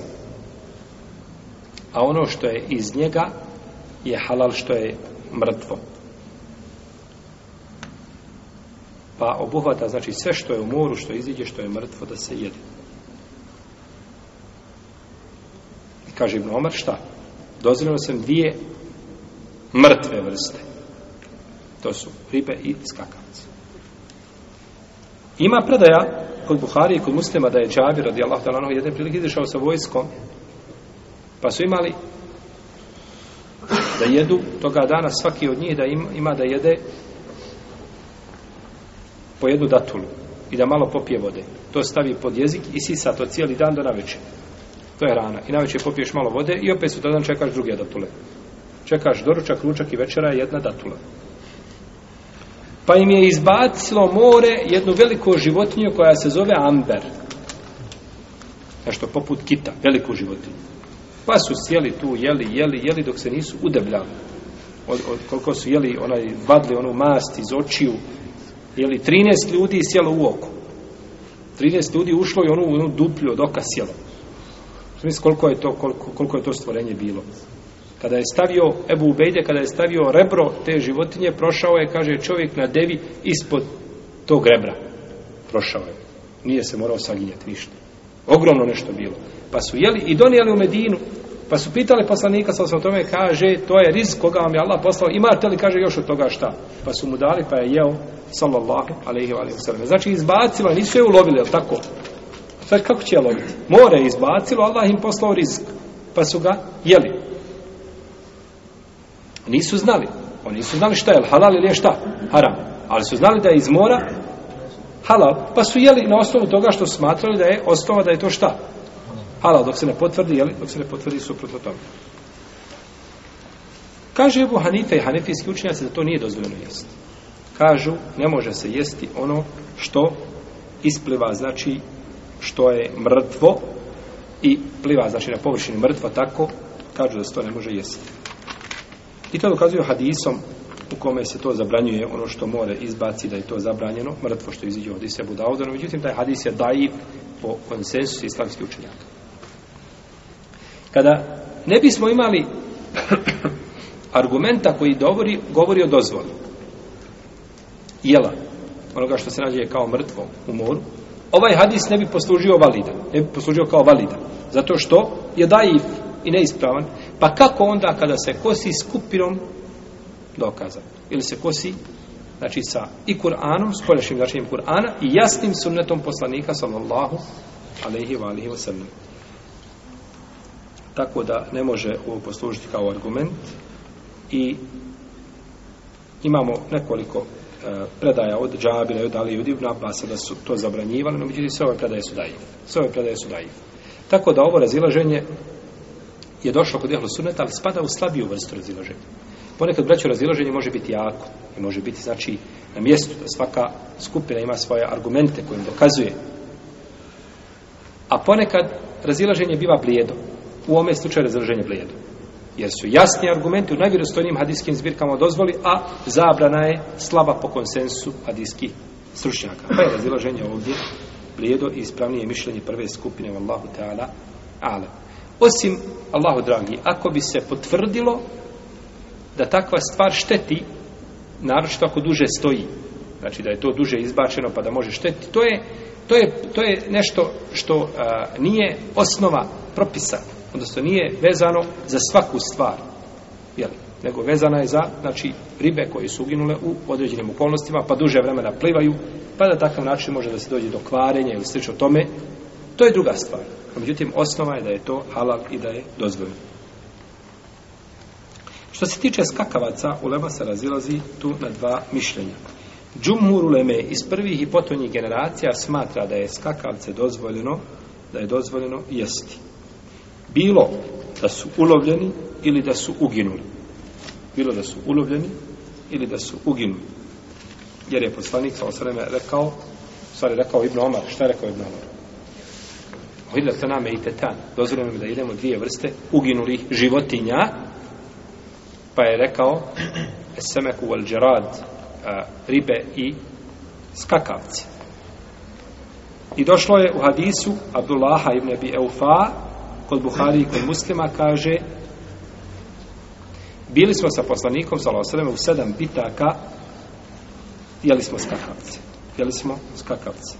A ono što je iz njega je halal što je mrtvo. Pa obuhvata, znači, sve što je u moru, što iziđe, što je mrtvo, da se jede. I kaže Ibn Omar, šta? Dozirano sam dvije mrtve vrste. To su ribe i skakavce. Ima predaja kod Buhari i kod muslima da je Čabir radi Allah talanu jedne prilike izišao sa vojskom pa su imali da jedu toga dana svaki od njih da im, ima da jede po jednu datulu i da malo popije vode. To stavi pod jezik i sisa to cijeli dan do naveče. To je rana. I naveče popiješ malo vode i opet su tada čekaš druge datule. Čekaš doručak, ručak i večera jedna datula. Pa im je izbacilo more jednu veliku životinju koja se zove Amber. Nešto poput kita, veliku životinju. Pa su sjeli tu, jeli, jeli, jeli, dok se nisu udebljali. Od, od, koliko su jeli, onaj, vadli onu mast iz očiju, jeli, 13 ljudi sjelo u oku. 13 ljudi ušlo i onu, onu duplju od oka sjelo. Mislim, koliko je to, koliko, koliko je to stvorenje bilo kada je stavio Ebu Ubejde, kada je stavio rebro te životinje, prošao je, kaže, čovjek na devi ispod tog rebra. Prošao je. Nije se morao saginjati ništa. Ogromno nešto bilo. Pa su jeli i donijeli u Medinu, pa su pitali poslanika sa o tome, kaže, to je risk koga vam je Allah poslao, imate li, kaže, još od toga šta? Pa su mu dali, pa je jeo, sallallahu alaihi wa sallam. Znači, izbacilo, nisu je ulovili, ali tako? Sad, kako će je loviti? More je izbacilo, Allah im poslao rizik, pa su ga jeli. Nisu znali. Oni nisu znali šta je halal ili je šta haram. Ali su znali da je iz mora halal. Pa su jeli na osnovu toga što smatrali da je osnova da je to šta? Halal, dok se ne potvrdi, jeli? Dok se ne potvrdi suprotno tome. Kaže Ebu Hanife i Hanifijski učinjaci da to nije dozvoljeno jesti. Kažu, ne može se jesti ono što ispliva, znači što je mrtvo i pliva, znači na površini mrtvo, tako kažu da se to ne može jesti. I to dokazuju hadisom u kome se to zabranjuje, ono što more izbaci da je to zabranjeno, mrtvo što iziđe od Isebu Daudana. Međutim, taj hadis je daiv po konsensusu islamskih učenjaka. Kada ne bismo imali *clears throat* argumenta koji dovori, govori o dozvoli jela, onoga što se nađe kao mrtvo u moru, ovaj hadis ne bi poslužio validan, ne bi poslužio kao validan, zato što je daiv i neispravan, Pa kako onda kada se kosi skupinom dokaza? Ili se kosi znači sa i Kur'anom, s kolešnim značenjem Kur'ana i jasnim sunnetom poslanika sallallahu alaihi wa alihi wa Tako da ne može ovo poslužiti kao argument i imamo nekoliko e, predaja od Džabira i od Ali i od Ibn Abbas da su to zabranjivali, no međutim sve ove predaje su dajive. Sve ove predaje su dajive. Tako da ovo razilaženje je došlo kod ehlu sunneta, ali spada u slabiju vrstu razilaženja. Ponekad braću razilaženje može biti jako i može biti, znači, na mjestu da svaka skupina ima svoje argumente kojim dokazuje. A ponekad razilaženje biva blijedo. U ome slučaju razilaženje blijedo. Jer su jasni argumenti u najvjerostojnijim hadijskim zbirkama dozvoli, a zabrana je slaba po konsensu hadijskih stručnjaka. Pa je razilaženje ovdje blijedo i ispravnije mišljenje prve skupine Allahu Teala Alem. Osim, Allahu dragi, ako bi se potvrdilo da takva stvar šteti, naročito ako duže stoji, znači da je to duže izbačeno pa da može šteti, to je, to je, to je nešto što a, nije osnova propisa, odnosno nije vezano za svaku stvar, jel? nego vezana je za znači, ribe koje su uginule u određenim okolnostima, pa duže vremena plivaju, pa da takav način može da se dođe do kvarenja ili slično tome, To je druga stvar. Međutim, osnova je da je to halal i da je dozvoljeno. Što se tiče skakavaca, ulema se razilazi tu na dva mišljenja. Džumhur uleme iz prvih i potonjih generacija smatra da je skakavce dozvoljeno, da je dozvoljeno jesti. Bilo da su ulovljeni ili da su uginuli. Bilo da su ulovljeni ili da su uginuli. Jer je poslanik sa osreme rekao, stvari rekao Ibn Omar, šta je rekao Ibn Omar? Uhidla se nam etetan. Dozvoljeno mi da idemo dvije vrste uginulih životinja. Pa je rekao Esemeku wal džerad ribe i skakavci. I došlo je u hadisu Abdullaha ibn Abi Eufa kod Buhari i kod muslima kaže Bili smo sa poslanikom sa u sedam bitaka jeli smo skakavci. Jeli smo skakavci.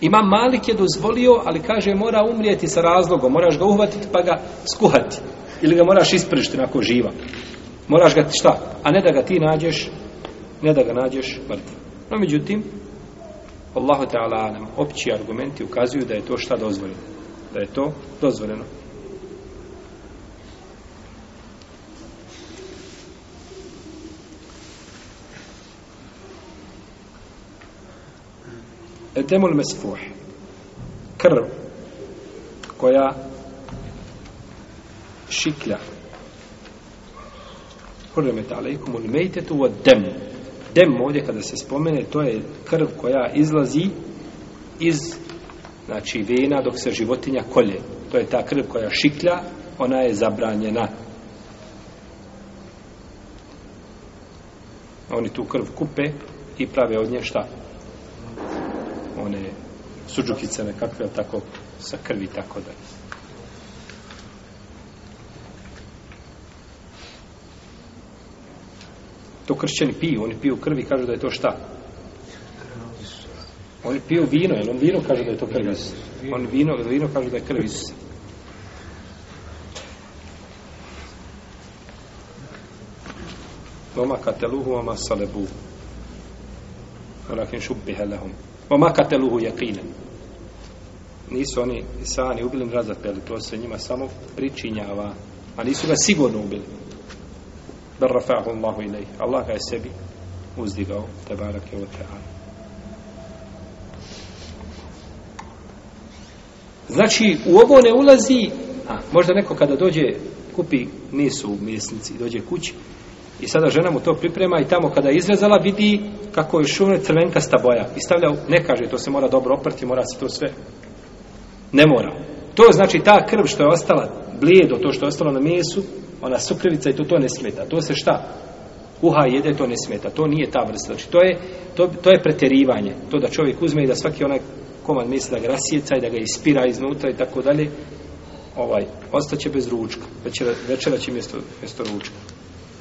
Imam Malik je dozvolio, ali kaže mora umrijeti sa razlogom, moraš ga uhvatiti pa ga skuhati. Ili ga moraš ispržiti nakon živa. Moraš ga šta? A ne da ga ti nađeš, ne da ga nađeš mrtvo. No međutim, Allahu Teala nam opći argumenti ukazuju da je to šta dozvoljeno. Da je to dozvoljeno. etemul mesfuh krv koja šiklja hurmet alaikum un mejtetu od dem dem ovdje kada se spomene to je krv koja izlazi iz znači vena dok se životinja kolje to je ta krv koja šiklja ona je zabranjena oni tu krv kupe i prave od nje šta? suđukice nekakve, tako, sa krvi, tako da. To kršćani piju, oni piju krvi, kažu da je to šta? Oni piju vino, jer on vino kaže da je to krvi. On vino, vino kaže da je krvi. Oma kateluhu, oma salebu. Rakin šubbihe lehum. Oma kateluhu jakinen nisu oni sani ubili ni razapeli, to se njima samo pričinjava, a nisu ga sigurno ubili. Bar rafa'hu Allahu ilaih. Allah ga je sebi uzdigao, tebarak je o ta'ala. Znači, u ovo ne ulazi, a možda neko kada dođe, kupi mesu u mesnici, dođe kući, i sada žena mu to priprema i tamo kada je izrezala vidi kako je šune crvenkasta boja i stavlja, ne kaže, to se mora dobro oprati, mora se to sve Ne mora. To znači ta krv što je ostala blijedo, to što je ostalo na mesu, ona sukrivica i to to ne smeta. To se šta? Kuha jede, to ne smeta. To nije ta vrsta. Znači, to je, to, to je pretjerivanje. To da čovjek uzme i da svaki onaj komad mesa da ga rasjeca i da ga ispira iznutra i tako dalje, ovaj, ostaće bez ručka. Večera, večera će mjesto, mjesto ručka.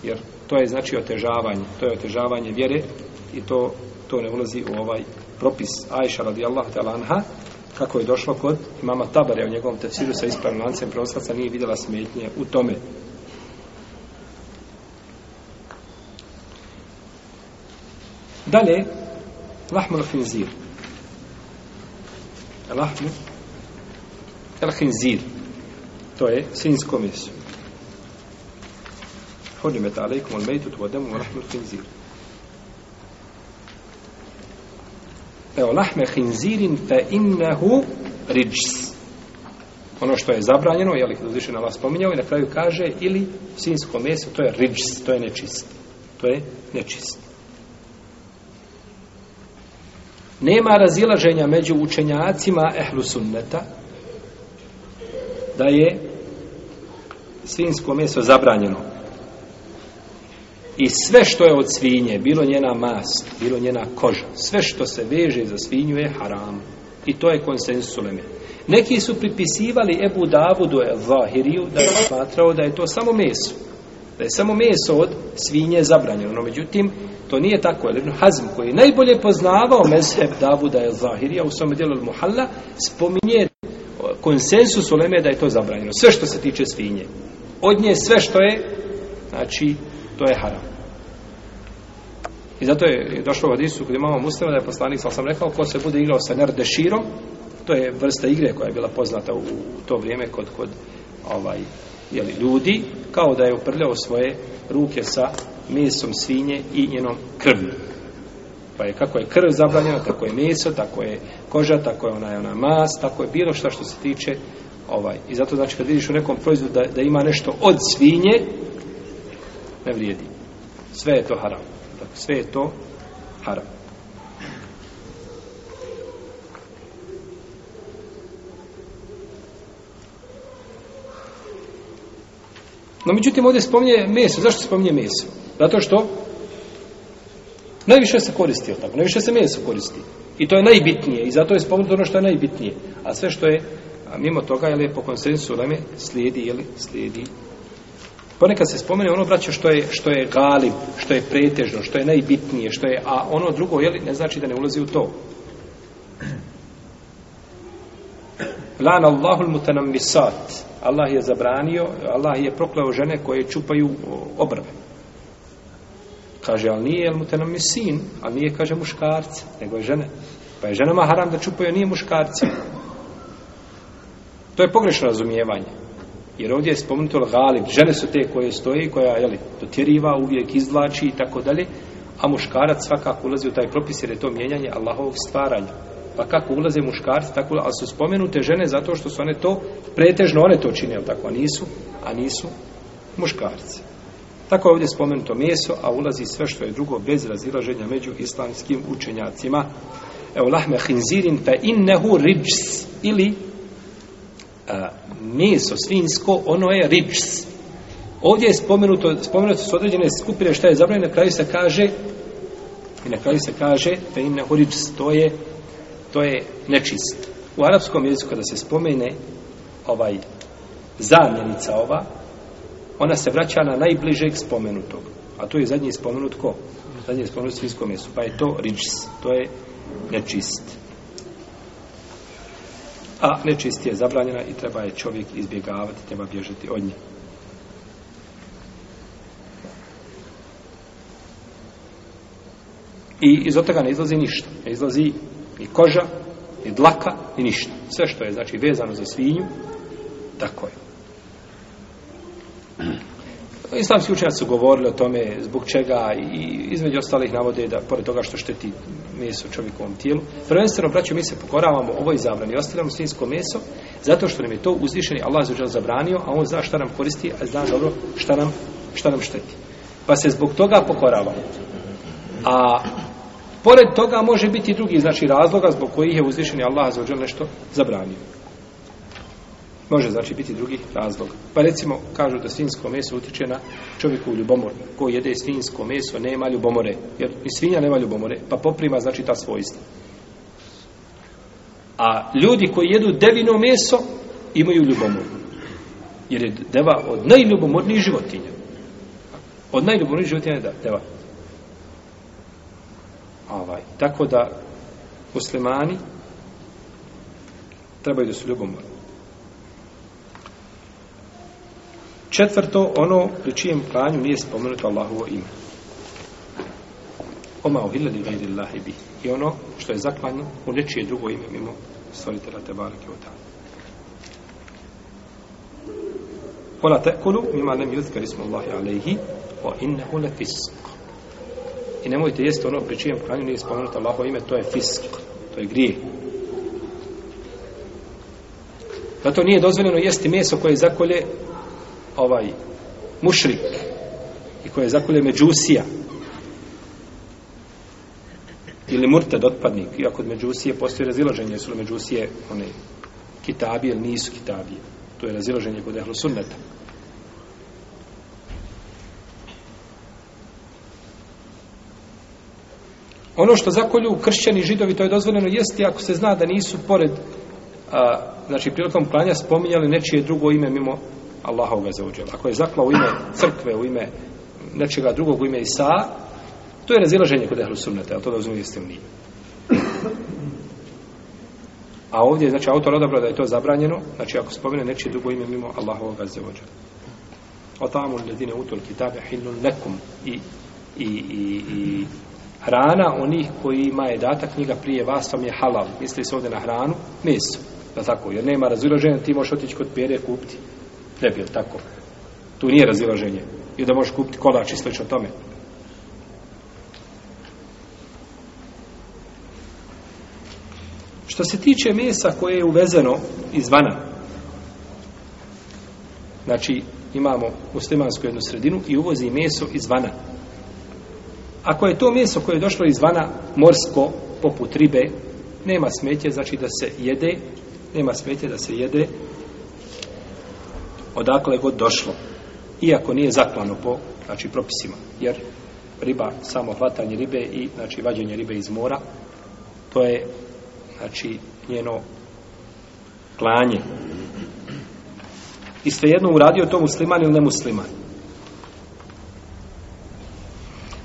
Jer to je znači otežavanje. To je otežavanje vjere i to, to ne ulazi u ovaj propis Ajša radijallahu ta'ala anha kako je došlo kod imama Tabare u njegovom tefsiru sa ispravnim lancem prenoslaca nije vidjela smetnje u tome. Dalje, lahmul hinzir. Lahmul el hinzir. To je sinjsko mjesto. Hodim et alaikum al mejtut vodemu lahmul hinzir. Evo, lahme hinzirin fe innehu riđs. Ono što je zabranjeno, je li kada uzviše na vas spominjao, i na kraju kaže, ili sinsko meso, to je riđs, to je nečist. To je nečist. Nema razilaženja među učenjacima ehlu sunneta da je svinsko meso zabranjeno. I sve što je od svinje, bilo njena mast, bilo njena koža, sve što se veže za svinju je haram. I to je konsensus uleme. Neki su pripisivali Ebu Davudu Zahiriju da je smatrao da je to samo meso. Da je samo meso od svinje zabranjeno. No, međutim, to nije tako. Ibn Hazm, koji je najbolje poznavao mezheb Davuda El Zahirija u svom dijelu Muhalla, spominje konsensus uleme da je to zabranjeno. Sve što se tiče svinje. Od nje sve što je, znači, to je haram. I zato je došlo u Hadisu kod imamo muslima da je poslanik, sal sam rekao, ko se bude igrao sa nerdeširom, to je vrsta igre koja je bila poznata u, u to vrijeme kod, kod ovaj, jeli, ljudi, kao da je uprljao svoje ruke sa mesom svinje i njenom krvom. Pa je kako je krv zabranjena, tako je meso, tako je koža, tako je ona, ona mas, tako je bilo što što se tiče ovaj. I zato znači kad vidiš u nekom proizvodu da, da ima nešto od svinje, ne vrijedi. Sve je to haram. Dakle, sve je to haram. No, međutim, ovdje spominje meso. Zašto spominje meso? Zato što najviše se koristi, ili tako? Najviše se meso koristi. I to je najbitnije. I zato je spomenuto ono što je najbitnije. A sve što je a mimo toga, ili je po konsensu, nam je slijedi, ili slijedi Ponekad se spomene ono braće što je što je galib, što je pretežno, što je najbitnije, što je a ono drugo je li ne znači da ne ulazi u to. Lana Allahu al-mutanammisat. Allah je zabranio, Allah je proklao žene koje čupaju obrve. Kaže al nije al mutanammisin, a nije kaže muškarc, nego je žene. Pa je ženama haram da čupaju, nije muškarci. To je pogrešno razumijevanje. Jer ovdje je spomenuto galib, žene su te koje stoje, koja je dotjeriva, uvijek izvlači i tako dalje, a muškarac svakako ulazi u taj propis jer je to mijenjanje Allahovog stvaranja. Pa kako ulaze muškarci, tako, ali su spomenute žene zato što su one to, pretežno one to čine, tako, a nisu, a nisu muškarci. Tako je ovdje spomenuto meso, a ulazi sve što je drugo bez razilaženja među islamskim učenjacima. Evo, lahme hinzirin fe innehu ridžs ili meso svinsko, ono je ribs. Ovdje je spomenuto, spomenuto su određene skupine šta je zabranjeno, na kraju se kaže i na kraju se kaže da im neho ribs, to je, to je nečist. U arapskom jeziku kada se spomene ovaj zamjenica ova, ona se vraća na najbližeg spomenutog. A to je zadnji spomenut ko? Zadnji spomenut svinsko meso. Pa je to ribs, to je nečist. Nečist a nečisti je zabranjena i treba je čovjek izbjegavati, treba bježati od nje. I iz otega ne izlazi ništa. Ne izlazi ni koža, ni dlaka, ni ništa. Sve što je, znači, vezano za svinju, tako je. Mm. Islamski učenjaci su govorili o tome zbog čega i između ostalih navode da pored toga što šteti meso čovjekovom tijelu. Prvenstveno, braću, mi se pokoravamo ovoj zabrani i ostavljamo svinjsko meso zato što nam je to uzvišeni Allah za zabranio, a on zna šta nam koristi, a zna dobro šta nam, šta nam šteti. Pa se zbog toga pokoravamo. A pored toga može biti drugi znači razloga zbog kojih je uzvišeni Allah za nešto zabranio. Može znači biti drugi razlog. Pa recimo, kažu da svinjsko meso utječe na čovjeku ljubomor. Ko jede svinjsko meso nema ljubomore. Jer i svinja nema ljubomore. Pa poprima znači ta svojstva. A ljudi koji jedu devino meso imaju ljubomor. Jer je deva od najljubomornijih životinja. Od najljubomornijih životinja je deva. Ovaj. Tako da muslimani trebaju da su ljubomorni. Četvrto, ono pri čijem pranju nije spomenuto Allahovo ime. Oma u hiladi gajri Allahi bi. I ono što je zaklanjeno u nečije drugo ime mimo stvoritela Tebara Kiota. Ola tekulu mima nem yudhkar ismu Allahi alaihi wa innehu le fisk. I nemojte jesti ono pri čijem pranju nije spomenuto Allahovo ime, to je fisk, to je grijeh. Zato nije dozvoljeno jesti meso koje zakolje ovaj mušrik i koje zakolje međusija ili murtad otpadnik iako od međusije postoje razilaženje su li međusije one kitabije ili nisu kitabije to je razilaženje kod ehlu sunneta ono što zakolju kršćani židovi to je dozvoljeno jesti ako se zna da nisu pored a, znači prilikom klanja spominjali nečije drugo ime mimo Allaha ume za uđel. Ako je zaklao u ime crkve, u ime nečega drugog, u ime Isa, to je razilaženje kod ehlu sunnete, ali to da uzmijem jeste u nije. A ovdje, znači, autor odabrao da je to zabranjeno, znači, ako spomene nečije drugo ime mimo Allaha ume za uđel. O tamo ljudine utol kitabe hinnun lekum i, i, i, i hrana onih koji ima je data knjiga prije vas vam je halal. Misli se ovdje na hranu? Nisu. Da tako, jer nema razviloženja, ti možeš otići kod pere kupiti. Ne bi, tako? Tu nije razilaženje. I da možeš kupiti kolač i slično tome. Što se tiče mesa koje je uvezeno izvana, znači imamo muslimansku jednu sredinu i uvozi meso izvana. Ako je to meso koje je došlo izvana morsko, poput ribe, nema smetje, znači da se jede, nema smetje da se jede, odakle je god došlo. Iako nije zaklano po znači, propisima. Jer riba, samo hvatanje ribe i znači, vađenje ribe iz mora, to je znači, njeno klanje. I ste jedno uradio to musliman ili nemusliman.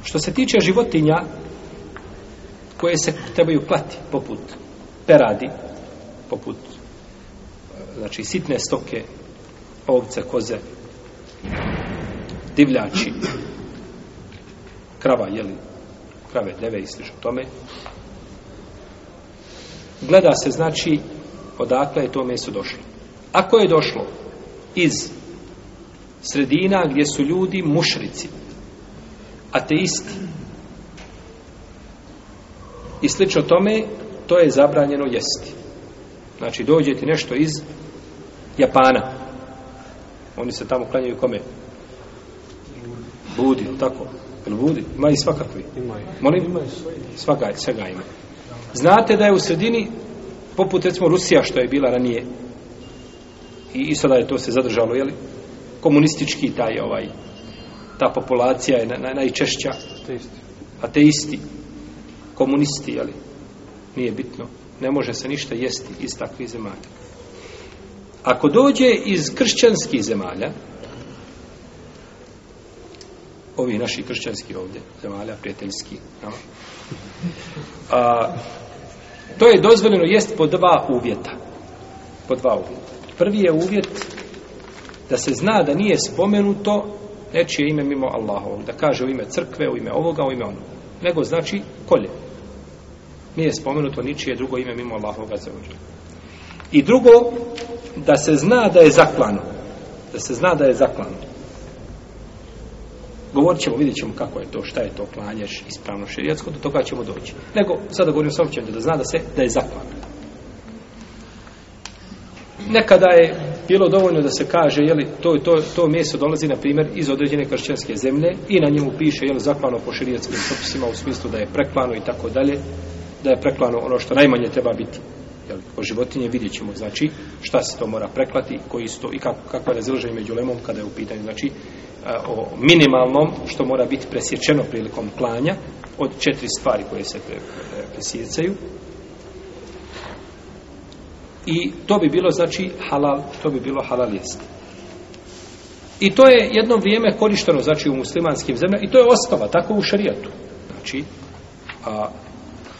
Što se tiče životinja koje se trebaju klati, poput peradi, poput e, znači sitne stoke ovce, koze, divljači, krava, jeli, krave, deve i slično tome. Gleda se, znači, odakle je to meso došlo. Ako je došlo iz sredina gdje su ljudi mušrici, ateisti, i slično tome, to je zabranjeno jesti. Znači, dođe ti nešto iz Japana, Oni se tamo klanjaju kome? Budi, tako? Jel budi? Ima i svakakvi. Molim? Svaka, svega ima. Znate da je u sredini, poput recimo Rusija što je bila ranije, i, i sada je to se zadržalo, jeli? Komunistički taj ovaj, ta populacija je na, na, najčešća. Ateisti. Komunisti, jeli? Nije bitno. Ne može se ništa jesti iz takvih zemataka. Ako dođe iz kršćanskih zemalja, ovi naši kršćanski ovdje, zemalja, prijateljski, no? a, to je dozvoljeno jest po dva uvjeta. Po dva uvjeta. Prvi je uvjet da se zna da nije spomenuto nečije ime mimo Allahov, da kaže u ime crkve, u ime ovoga, u ime onoga. Nego znači kolje. Nije spomenuto ničije drugo ime mimo Allahovog za ođenja. I drugo, da se zna da je zaklano. Da se zna da je zaklano. Govorit ćemo, vidjet ćemo kako je to, šta je to, klanješ ispravno širijatsko, do toga ćemo doći. Nego, sada govorim sa općenom, da zna da se, da je zaklano. Nekada je bilo dovoljno da se kaže, jeli, to, to, to mjesto dolazi, na primjer, iz određene kršćanske zemlje i na njemu piše, jeli, zaklano po širijatskim propisima u smislu da je preklano i tako dalje, da je preklano ono što najmanje treba biti jel, o životinje vidjet ćemo, znači, šta se to mora preklati, koji su to, i kako, kako je razilženje među lemom kada je u pitanju, znači, o minimalnom što mora biti presječeno prilikom klanja od četiri stvari koje se pre, presjecaju i to bi bilo znači halal to bi bilo halal jest i to je jedno vrijeme korišteno znači u muslimanskim zemljama i to je osnova tako u šarijatu znači a,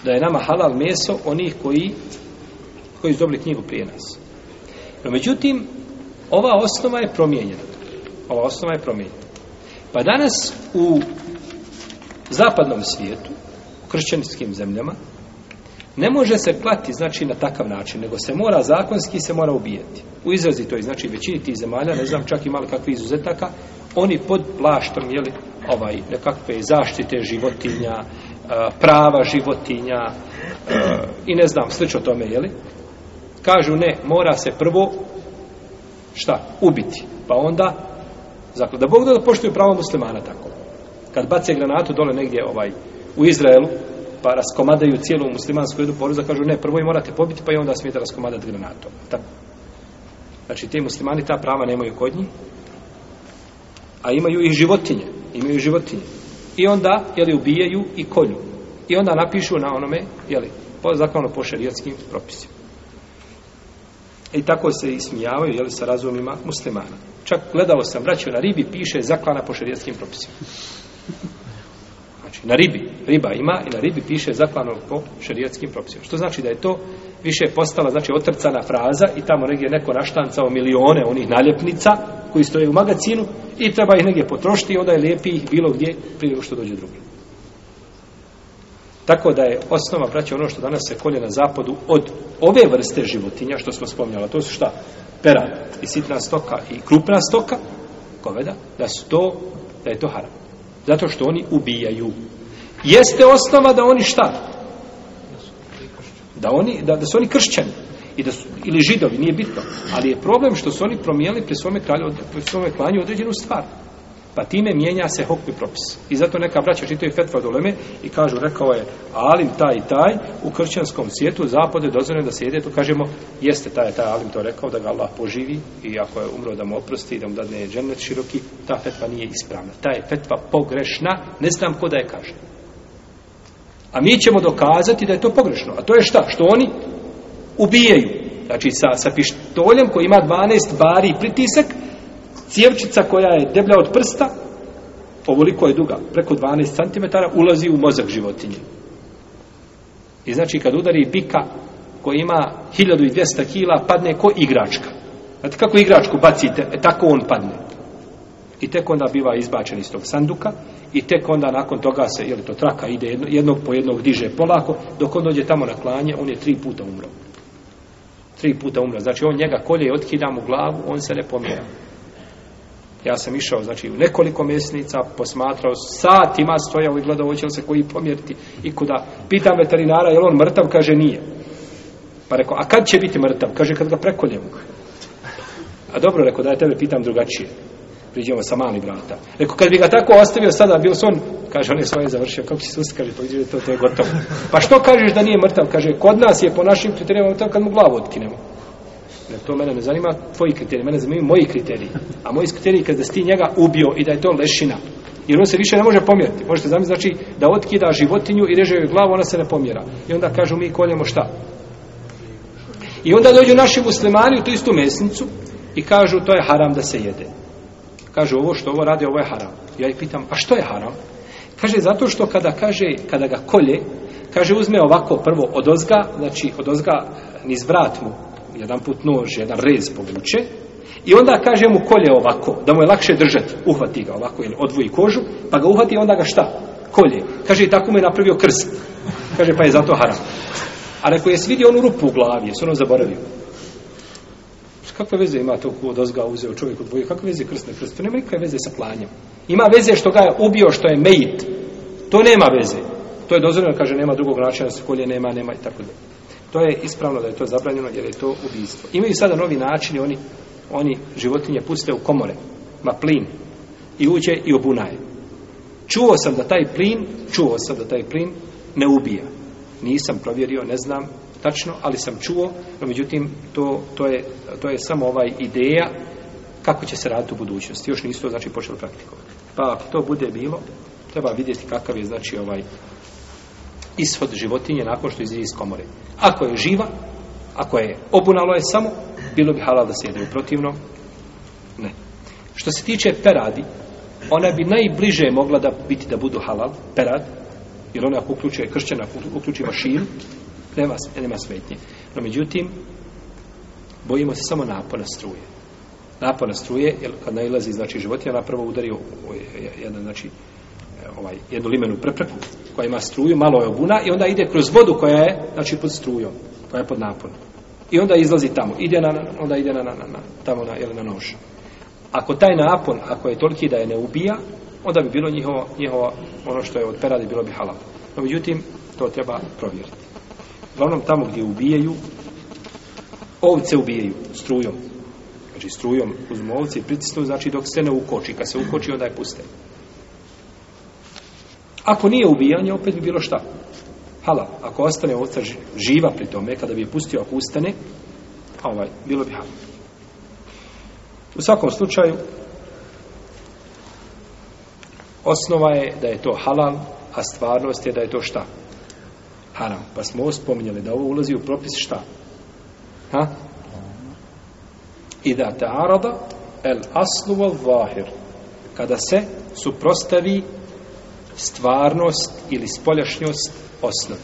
da je nama halal meso onih koji koji su dobili knjigu prije nas. No, međutim, ova osnova je promijenjena. Ova osnova je promijenjena. Pa danas u zapadnom svijetu, u kršćanskim zemljama, ne može se klati, znači, na takav način, nego se mora zakonski se mora ubijati. U izrazi to je, znači, većini tih zemalja, ne znam čak i malo kakvi izuzetaka, oni pod plaštom, jeli, ovaj, nekakve zaštite životinja, prava životinja i ne znam, slično tome, jeli, Kažu ne, mora se prvo šta? Ubiti. Pa onda zakl da Bog da poštuje pravo muslimana tako. Kad bace granatu dole negdje ovaj u Izraelu, pa raskomadaju cijelu muslimansku jednu poruza, kažu ne, prvo je morate pobiti, pa i onda smijete raskomadati granatom. Tako. Znači, te muslimani ta prava nemaju kod njih, a imaju ih životinje. Imaju životinje. I onda, jeli, ubijaju i konju. I onda napišu na onome, jeli, po zakonu po šarijetskim propisima. I tako se ismijavaju, jeli, sa razumima muslimana. Čak gledao sam, vraćao na ribi, piše zaklana po šarijetskim propisima. Znači, na ribi. Riba ima i na ribi piše zaklano po šarijetskim propisima. Što znači da je to više postala, znači, otrcana fraza i tamo negdje neko naštancao milione onih naljepnica koji stoje u magazinu i treba ih negdje potrošiti i onda je lijepi bilo gdje prije nego što dođe drugi. Tako da je osnova, braće, ono što danas se kolje na zapadu od ove vrste životinja, što smo spomnjali, to su šta? Pera i sitna stoka i krupna stoka, goveda, da su to, da je to haram. Zato što oni ubijaju. Jeste osnova da oni šta? Da, oni, da, da su oni kršćani. I da su, ili židovi, nije bitno. Ali je problem što su oni promijeli pri svome kralju, pri svome klanju određenu stvar. Pa time mijenja se hokmi propis. I zato neka braća čitaju fetva od uleme i kažu, rekao je, alim taj i taj, u kršćanskom svijetu zapode dozvore da se jede, to kažemo, jeste taj taj alim to rekao, da ga Allah poživi i ako je umro da mu oprosti i da mu dadne džennet široki, ta fetva nije ispravna. Ta je fetva pogrešna, ne znam ko da je kaže. A mi ćemo dokazati da je to pogrešno. A to je šta? Što oni ubijaju? Znači sa, sa pištoljem koji ima 12 bari pritisak, cijevčica koja je deblja od prsta, ovoliko je duga, preko 12 cm, ulazi u mozak životinje. I znači kad udari bika koji ima 1200 kila, padne ko igračka. Znate kako igračku bacite, e, tako on padne. I tek onda biva izbačen iz tog sanduka i tek onda nakon toga se, jel to traka, ide jedno, jednog po jednog, diže polako, dok on dođe tamo na klanje, on je tri puta umro. Tri puta umro. Znači on njega kolje i otkida mu glavu, on se ne pomjera. Ja sam išao, znači, u nekoliko mjesnica, posmatrao, satima stojao i gledao, hoće se koji pomjeriti i kuda. Pitam veterinara, je li on mrtav? Kaže, nije. Pa rekao, a kad će biti mrtav? Kaže, kad ga prekoljem. A dobro, rekao, da ja tebe pitam drugačije. Priđemo sa mali brata. Rekao, kad bi ga tako ostavio sada, bio se on, kaže, on je svoje završio, kako će se usta, kaže, pođe, pa to, to je gotovo. Pa što kažeš da nije mrtav? Kaže, kod nas je, po našim kriterijama, kad mu glavu otkinemo. Jer to mene ne zanima tvoji kriteriji, mene zanimaju moji kriteriji. A moji kriteriji kada si ti njega ubio i da je to lešina. Jer on se više ne može pomjeriti. Možete zamisliti znači da otkida životinju i reže joj glavu, ona se ne pomjera. I onda kažu mi koljemo šta? I onda dođu naši muslimani u tu istu mesnicu i kažu to je haram da se jede. Kažu ovo što ovo radi, ovo je haram. Ja ih pitam, a što je haram? Kaže, zato što kada, kaže, kada ga kolje, kaže, uzme ovako prvo od ozga, znači od ozga niz vrat mu, jedan put nož, jedan rez povuče i onda kaže mu kolje ovako, da mu je lakše držati, uhvati ga ovako ili odvoji kožu, pa ga uhvati onda ga šta? Kolje. Kaže, i tako mu je napravio krst. Kaže, pa je zato haram. A rekao, jesi vidio onu rupu u glavi, jesu ono zaboravio? Kakve veze ima to kod ozga uzeo čovjek od dvoje? Kakve veze krst na krst? To nema nikakve veze sa planjem. Ima veze što ga je ubio, što je mejit. To nema veze. To je dozvoljeno, kaže, nema drugog načina, se kolje nema, nema i tako dalje. To je ispravno da je to zabranjeno jer je to ubijstvo. Imaju sada novi načini, oni, oni životinje puste u komore, ma plin, i uđe i obunaje. Čuo sam da taj plin, čuo sam da taj plin ne ubija. Nisam provjerio, ne znam tačno, ali sam čuo, no međutim, to, to, je, to je samo ovaj ideja kako će se raditi u budućnosti. Još nisu to, znači, počeli praktikovati. Pa ako to bude bilo, treba vidjeti kakav je, znači, ovaj, ishod životinje nakon što izdje iz komore. Ako je živa, ako je obunalo je samo, bilo bi halal da se jede protivno. Ne. Što se tiče peradi, ona bi najbliže mogla da biti da budu halal, perad, jer ona ako uključuje kršćana, uključuje mašin, nema, nema svetnje. No međutim, bojimo se samo napona struje. Napona struje, jer kad najlazi znači, životinja, ona prvo udari o, o, o, jedan, znači, ovaj, jednu limenu prepreku, koja ima struju, malo je obuna i onda ide kroz vodu koja je, znači pod strujom, koja je pod naponom. I onda izlazi tamo, ide na, onda ide na, na, na, tamo na, ili na nož. Ako taj napon, ako je toliki da je ne ubija, onda bi bilo njihovo, njihovo ono što je od peradi, bilo bi halal. No, međutim, to treba provjeriti. Glavnom, tamo gdje ubijaju, ovce ubijaju strujom. Znači, strujom uzmu ovce i pritisnu, znači, dok se ne ukoči. Kad se ukoči, onda je pustaju. Ako nije ubijanje, opet bi bilo šta? Hala, ako ostane ovca živa pri tome, kada bi je pustio, ako ustane, ovaj, bilo bi hala. U svakom slučaju, osnova je da je to halal, a stvarnost je da je to šta? Haram. Pa smo ovo spominjali, da ovo ulazi u propis šta? Ha? I da ta arada, el aslu vahir. Kada se suprostavi stvarnost ili spoljašnjost osnove.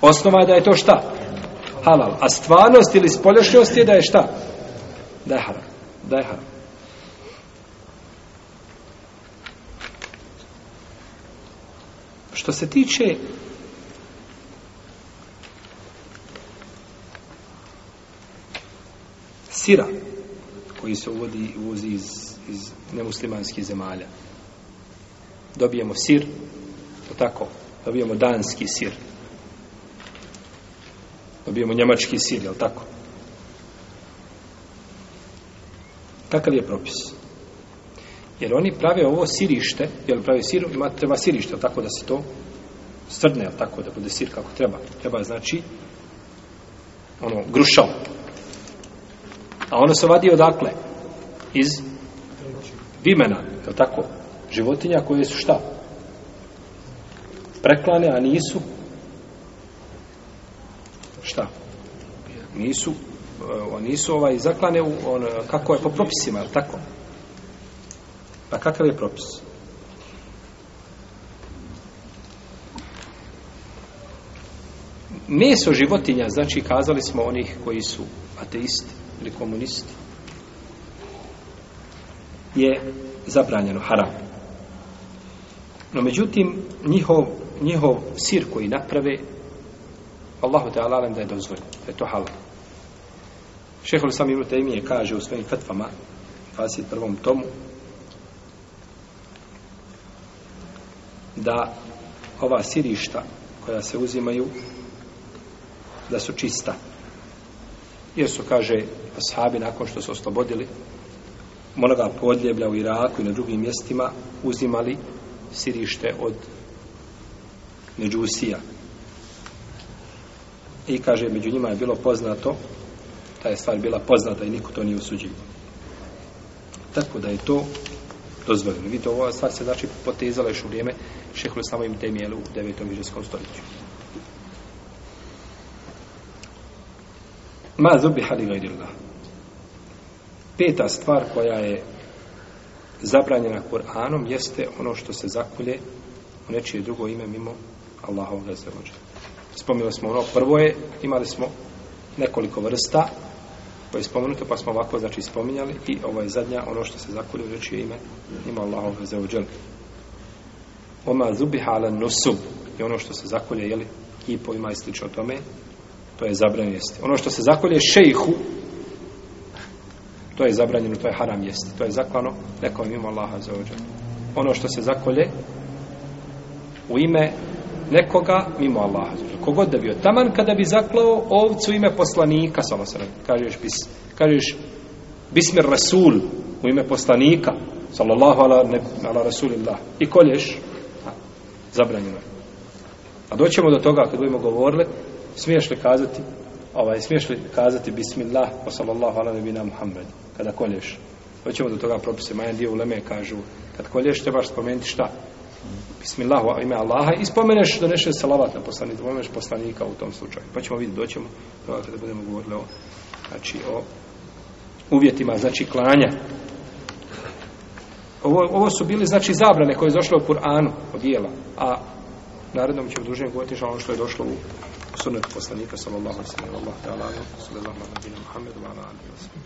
Osnova je da je to šta? Halal. A stvarnost ili spoljašnjost je da je šta? Da je halal. Da je halal. Što se tiče sira koji se uvodi, uvozi iz, iz nemuslimanskih zemalja, dobijemo sir, tako, dobijemo danski sir, dobijemo njemački sir, jel tako? Kakav je propis? Jer oni prave ovo sirište, jel prave sir, ima, treba sirište, tako da se to strdne, jel tako, da bude sir kako treba. Treba znači, ono, grušao. A ono se vadi odakle? Iz vimena, jel tako? životinja koje su šta? Preklane, a nisu šta? Nisu e, nisu ovaj zaklane u, on, kako je po propisima, je tako? Pa kakav je propis? Meso životinja, znači kazali smo onih koji su ateisti ili komunisti, je zabranjeno, haram. No međutim, njihov, njihov sir koji naprave, Allahu te alalem da je dozvoljen, da je to halal. Šehol sam Ibn Taymije kaže u svojim fetvama, 21. tomu, da ova sirišta koja se uzimaju, da su čista. Jer su, kaže, ashabi nakon što su oslobodili onoga podljeblja u Iraku i na drugim mjestima uzimali sirište od Međusija. I kaže, među njima je bilo poznato, ta je stvar bila poznata i niko to nije osuđivo. Tako da je to dozvoljeno. Vidite, ova stvar se znači potezala još u vrijeme šehlu samovim temijelu u devetom viđarskom stoljeću. Ma zubi hali gajdi Peta stvar koja je zabranjena Kur'anom jeste ono što se zakulje u nečije drugo ime mimo Allahovog razređa. Spomnili smo ono, prvo je, imali smo nekoliko vrsta koje je spomenuto, pa smo ovako, znači, spominjali i ovo je zadnja, ono što se zakulje u nečije ime mimo Allahovog razređa. Oma zubiha ala nusub je ono što se zakulje, jeli, kipovima i slično tome, to je zabranjeno jeste. Ono što se zakulje šejhu, to je zabranjeno, to je haram jest. To je zaklano nekom ima Allaha za ođe. Ono što se zakolje u ime nekoga mimo Allaha. Kogod da bio taman kada bi zaklao ovcu ime poslanika, samo se kažeš, bis, kažeš bismir rasul u ime poslanika, sallallahu ala, ne, ala rasulillah, i kolješ, a, zabranjeno je. A doćemo do toga, kad budemo govorili, smiješ li kazati, ovaj, smiješ li kazati bismillah, sallallahu ala nebina Muhammedu kada kolješ. Hoćemo do toga propise, majan dio uleme kažu, kad kolješ trebaš spomenuti šta? Bismillah, ime Allaha, i spomeneš, doneseš salavat na poslanika, spomeneš poslanika u tom slučaju. Pa ćemo vidjeti, doćemo, toga kada budemo govorili o, znači, o uvjetima, znači, klanja. Ovo, ovo su bili, znači, zabrane koje je došlo u Kur'anu, od jela, a narednom ćemo dužnije govoriti što ono što je došlo u sunnetu poslanika, sallallahu sallallahu sallallahu sallallahu sallallahu sallallahu sallallahu sallallahu sallallahu sallallahu sallallahu sallallahu sallallahu sallallahu sallallahu